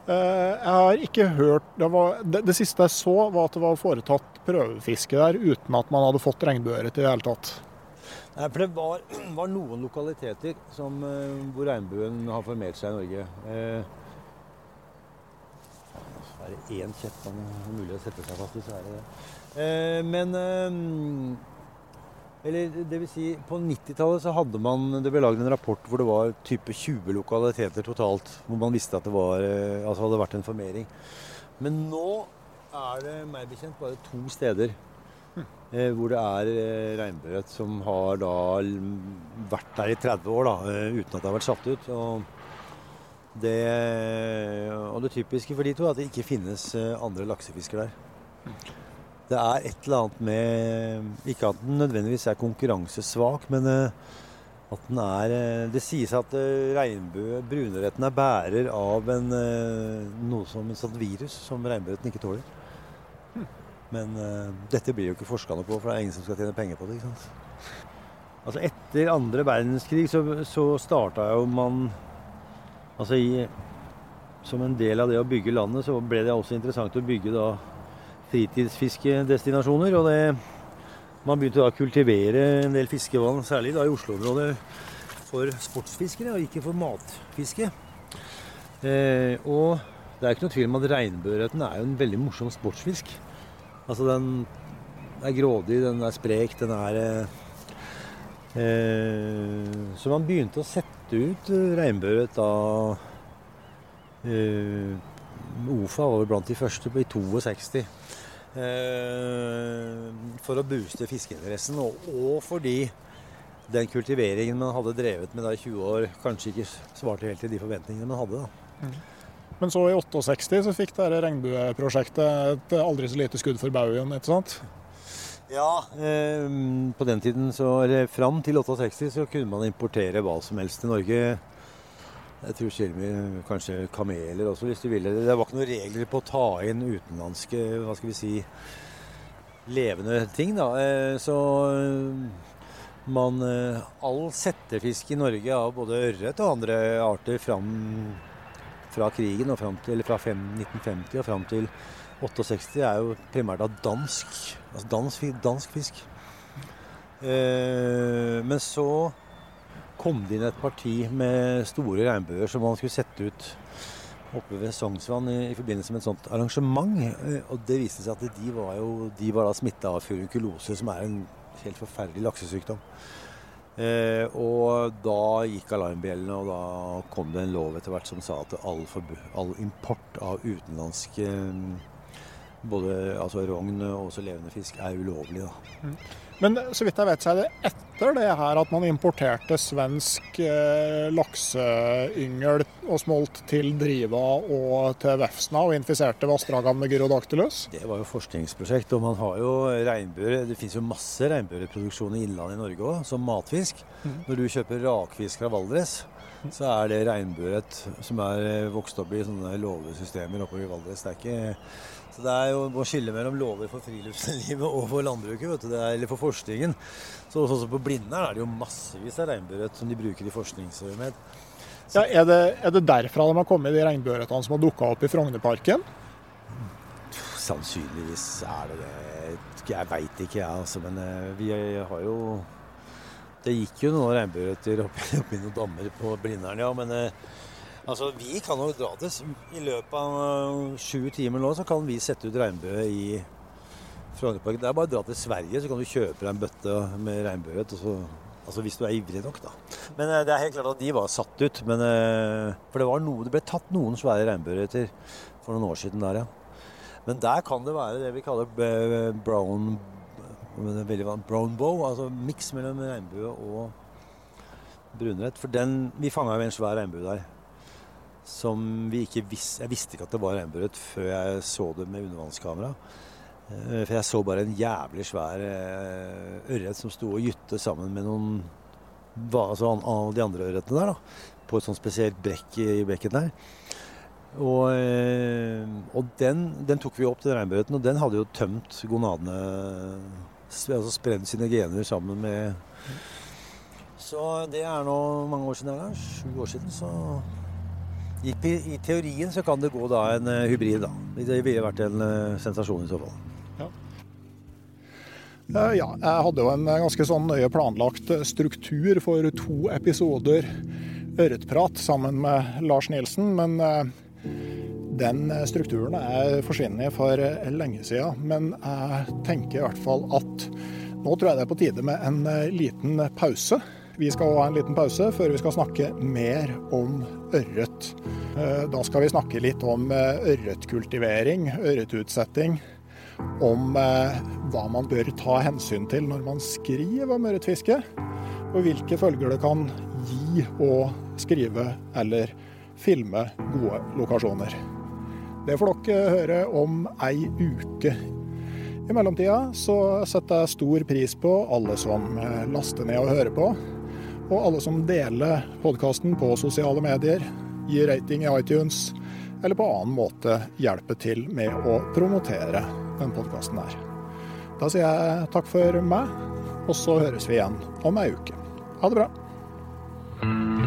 S1: Eh, Jeg har ikke hørt det, var, det, det siste jeg så, var at det var foretatt prøvefiske der uten at man hadde fått regnbueørret i det hele tatt.
S2: Nei, for det var, var noen lokaliteter som, eh, hvor regnbuen har formert seg i Norge. Eh, så er det én kjepp som er mulig å sette seg fast i, så er det det. Eh, men eh, Eller det vil si, på 90-tallet så hadde man Det ble lagd en rapport hvor det var type 20 lokaliteter totalt. Hvor man visste at det var, eh, altså hadde vært en formering. Men nå er det meg bekjent bare to steder Eh, hvor det er eh, regnbueørret som har da vært der i 30 år da, eh, uten at det har vært satt ut. Og det, og det typiske for de to er at det ikke finnes eh, andre laksefisker der. Det er et eller annet med Ikke at den nødvendigvis er konkurransesvak, men eh, at den er Det sies at regnbue, brunørreten er bærer av en, noe som et sånt virus som regnbueørreten ikke tåler. Men uh, dette blir jo ikke forska noe på, for det er ingen som skal tjene penger på det. ikke sant? Altså Etter andre verdenskrig så, så starta jo man Altså i, Som en del av det å bygge landet, så ble det også interessant å bygge da fritidsfiskedestinasjoner. Og det, man begynte da å kultivere en del fiskevann, særlig da i Oslo-området, for sportsfiskere, og ikke for matfiske. Eh, og det er ikke noe tvil om at regnbueørreten er jo en veldig morsom sportsfisk. Altså den er grådig, den er sprek, den er eh, eh, Så man begynte å sette ut regnbuet regnbueørret da eh, OFA var blant de første i 62. Eh, for å booste fiskeinteressen, og, og fordi den kultiveringen man hadde drevet med da i 20 år, kanskje ikke svarte helt til de forventningene man hadde. da.
S1: Men så i 68 så fikk dette regnbueprosjektet et aldri så lite skudd for baugen, ikke sant?
S2: Ja, eh, på den tiden, så, eller fram til 68, så kunne man importere hva som helst til Norge. Jeg tror med kanskje kameler også, hvis du ville. Det var ikke noen regler på å ta inn utenlandske, hva skal vi si, levende ting, da. Eh, så eh, man eh, All settefisk i Norge av både ørret og andre arter fram fra krigen og fram til, fra 1950 og fram til 68 er jo primært av dansk, altså dansk, dansk fisk. Eh, men så kom det inn et parti med store regnbuer som man skulle sette ut oppe ved Sognsvann i, i forbindelse med et sånt arrangement. Eh, og det viste seg at de var jo var smitta av furunkulose, som er en helt forferdelig laksesykdom. Eh, og da gikk alarmbjellene, og da kom det en lov etter hvert som sa at all, all import av utenlandske mm, både altså rogn og også levende fisk er ulovlig. Da.
S1: Men så vidt jeg vet, så er det etter det her at man importerte svensk eh, lakseyngel og smolt til Driva og til Vefsna og infiserte vassdragene med gyrodactylus?
S2: Det var jo forskningsprosjekt, og man har jo regnbuer. Det finnes jo masse regnbueproduksjon i innlandet i Norge òg, som matfisk. Mm. Når du kjøper rakfisk fra Valdres, så er det regnbueørret som er vokst opp i sånne låvesystemer oppe i Valdres. Det er ikke Det er jo å skille mellom lover for friluftslivet og for landbruket, vet du. Er, eller for forskningen. Så også på Blindern er det jo massevis av regnbueørret som de bruker i forskningsøyemed.
S1: Ja, er, det, er det derfra de har kommet, de regnbueørretene som har dukka opp i Frognerparken?
S2: Sannsynligvis er det det. Jeg veit ikke, jeg, altså. Men eh, vi har jo Det gikk jo noen regnbueørreter oppi, oppi noen dammer på Blindern, ja. Men eh, Altså, Vi kan jo dra til I løpet av sju timer nå så kan vi sette ut regnbue i Frognerparken. Det er bare å dra til Sverige, så kan du kjøpe deg en bøtte med regnbue. Altså hvis du er ivrig nok, da. Men eh, det er helt klart at de var satt ut. Men, eh, for det, noe, det ble tatt noen svære regnbueørreter for noen år siden der, ja. Men der kan det være det vi kaller brown, brown bow, altså miks mellom regnbue og brunrett. For den, vi fanga jo en svær regnbue der som vi ikke visste Jeg visste ikke at det var regnbueørret før jeg så det med undervannskamera. Eh, for jeg så bare en jævlig svær eh, ørret som sto og gytte sammen med noen altså av de andre ørretene der. da, På et sånt spesielt brekk i bekken der. Og, eh, og den, den, tok vi opp til regnbueørreten, og den hadde jo tømt gonadene Altså spredd sine gener sammen med Så det er nå mange år siden. Sju år siden. så i, teorien så kan det gå da en uh, hybrid, da. Det ville vært en uh, sensasjon i så fall.
S1: Ja. Uh, ja. jeg hadde jo en ganske sånn nøye planlagt struktur for to episoder ørretprat sammen med Lars Nielsen, men den strukturen er forsvunnet for lenge siden. Men jeg tenker i hvert fall at nå tror jeg det er på tide med en liten pause. Vi skal ha en liten pause før vi skal snakke mer om ørret. Eh, da skal vi snakke litt om eh, ørretkultivering, ørretutsetting. Om eh, hva man bør ta hensyn til når man skriver om ørretfiske. Og hvilke følger det kan gi å skrive eller filme gode lokasjoner. Det får dere høre om ei uke. I mellomtida så setter jeg stor pris på alle som laster ned og hører på og alle som deler podkasten på sosiale medier, gir rating i iTunes, eller på annen måte hjelper til med å promotere den podkasten her. Da sier jeg takk for meg, og så høres vi igjen om ei uke. Ha det bra.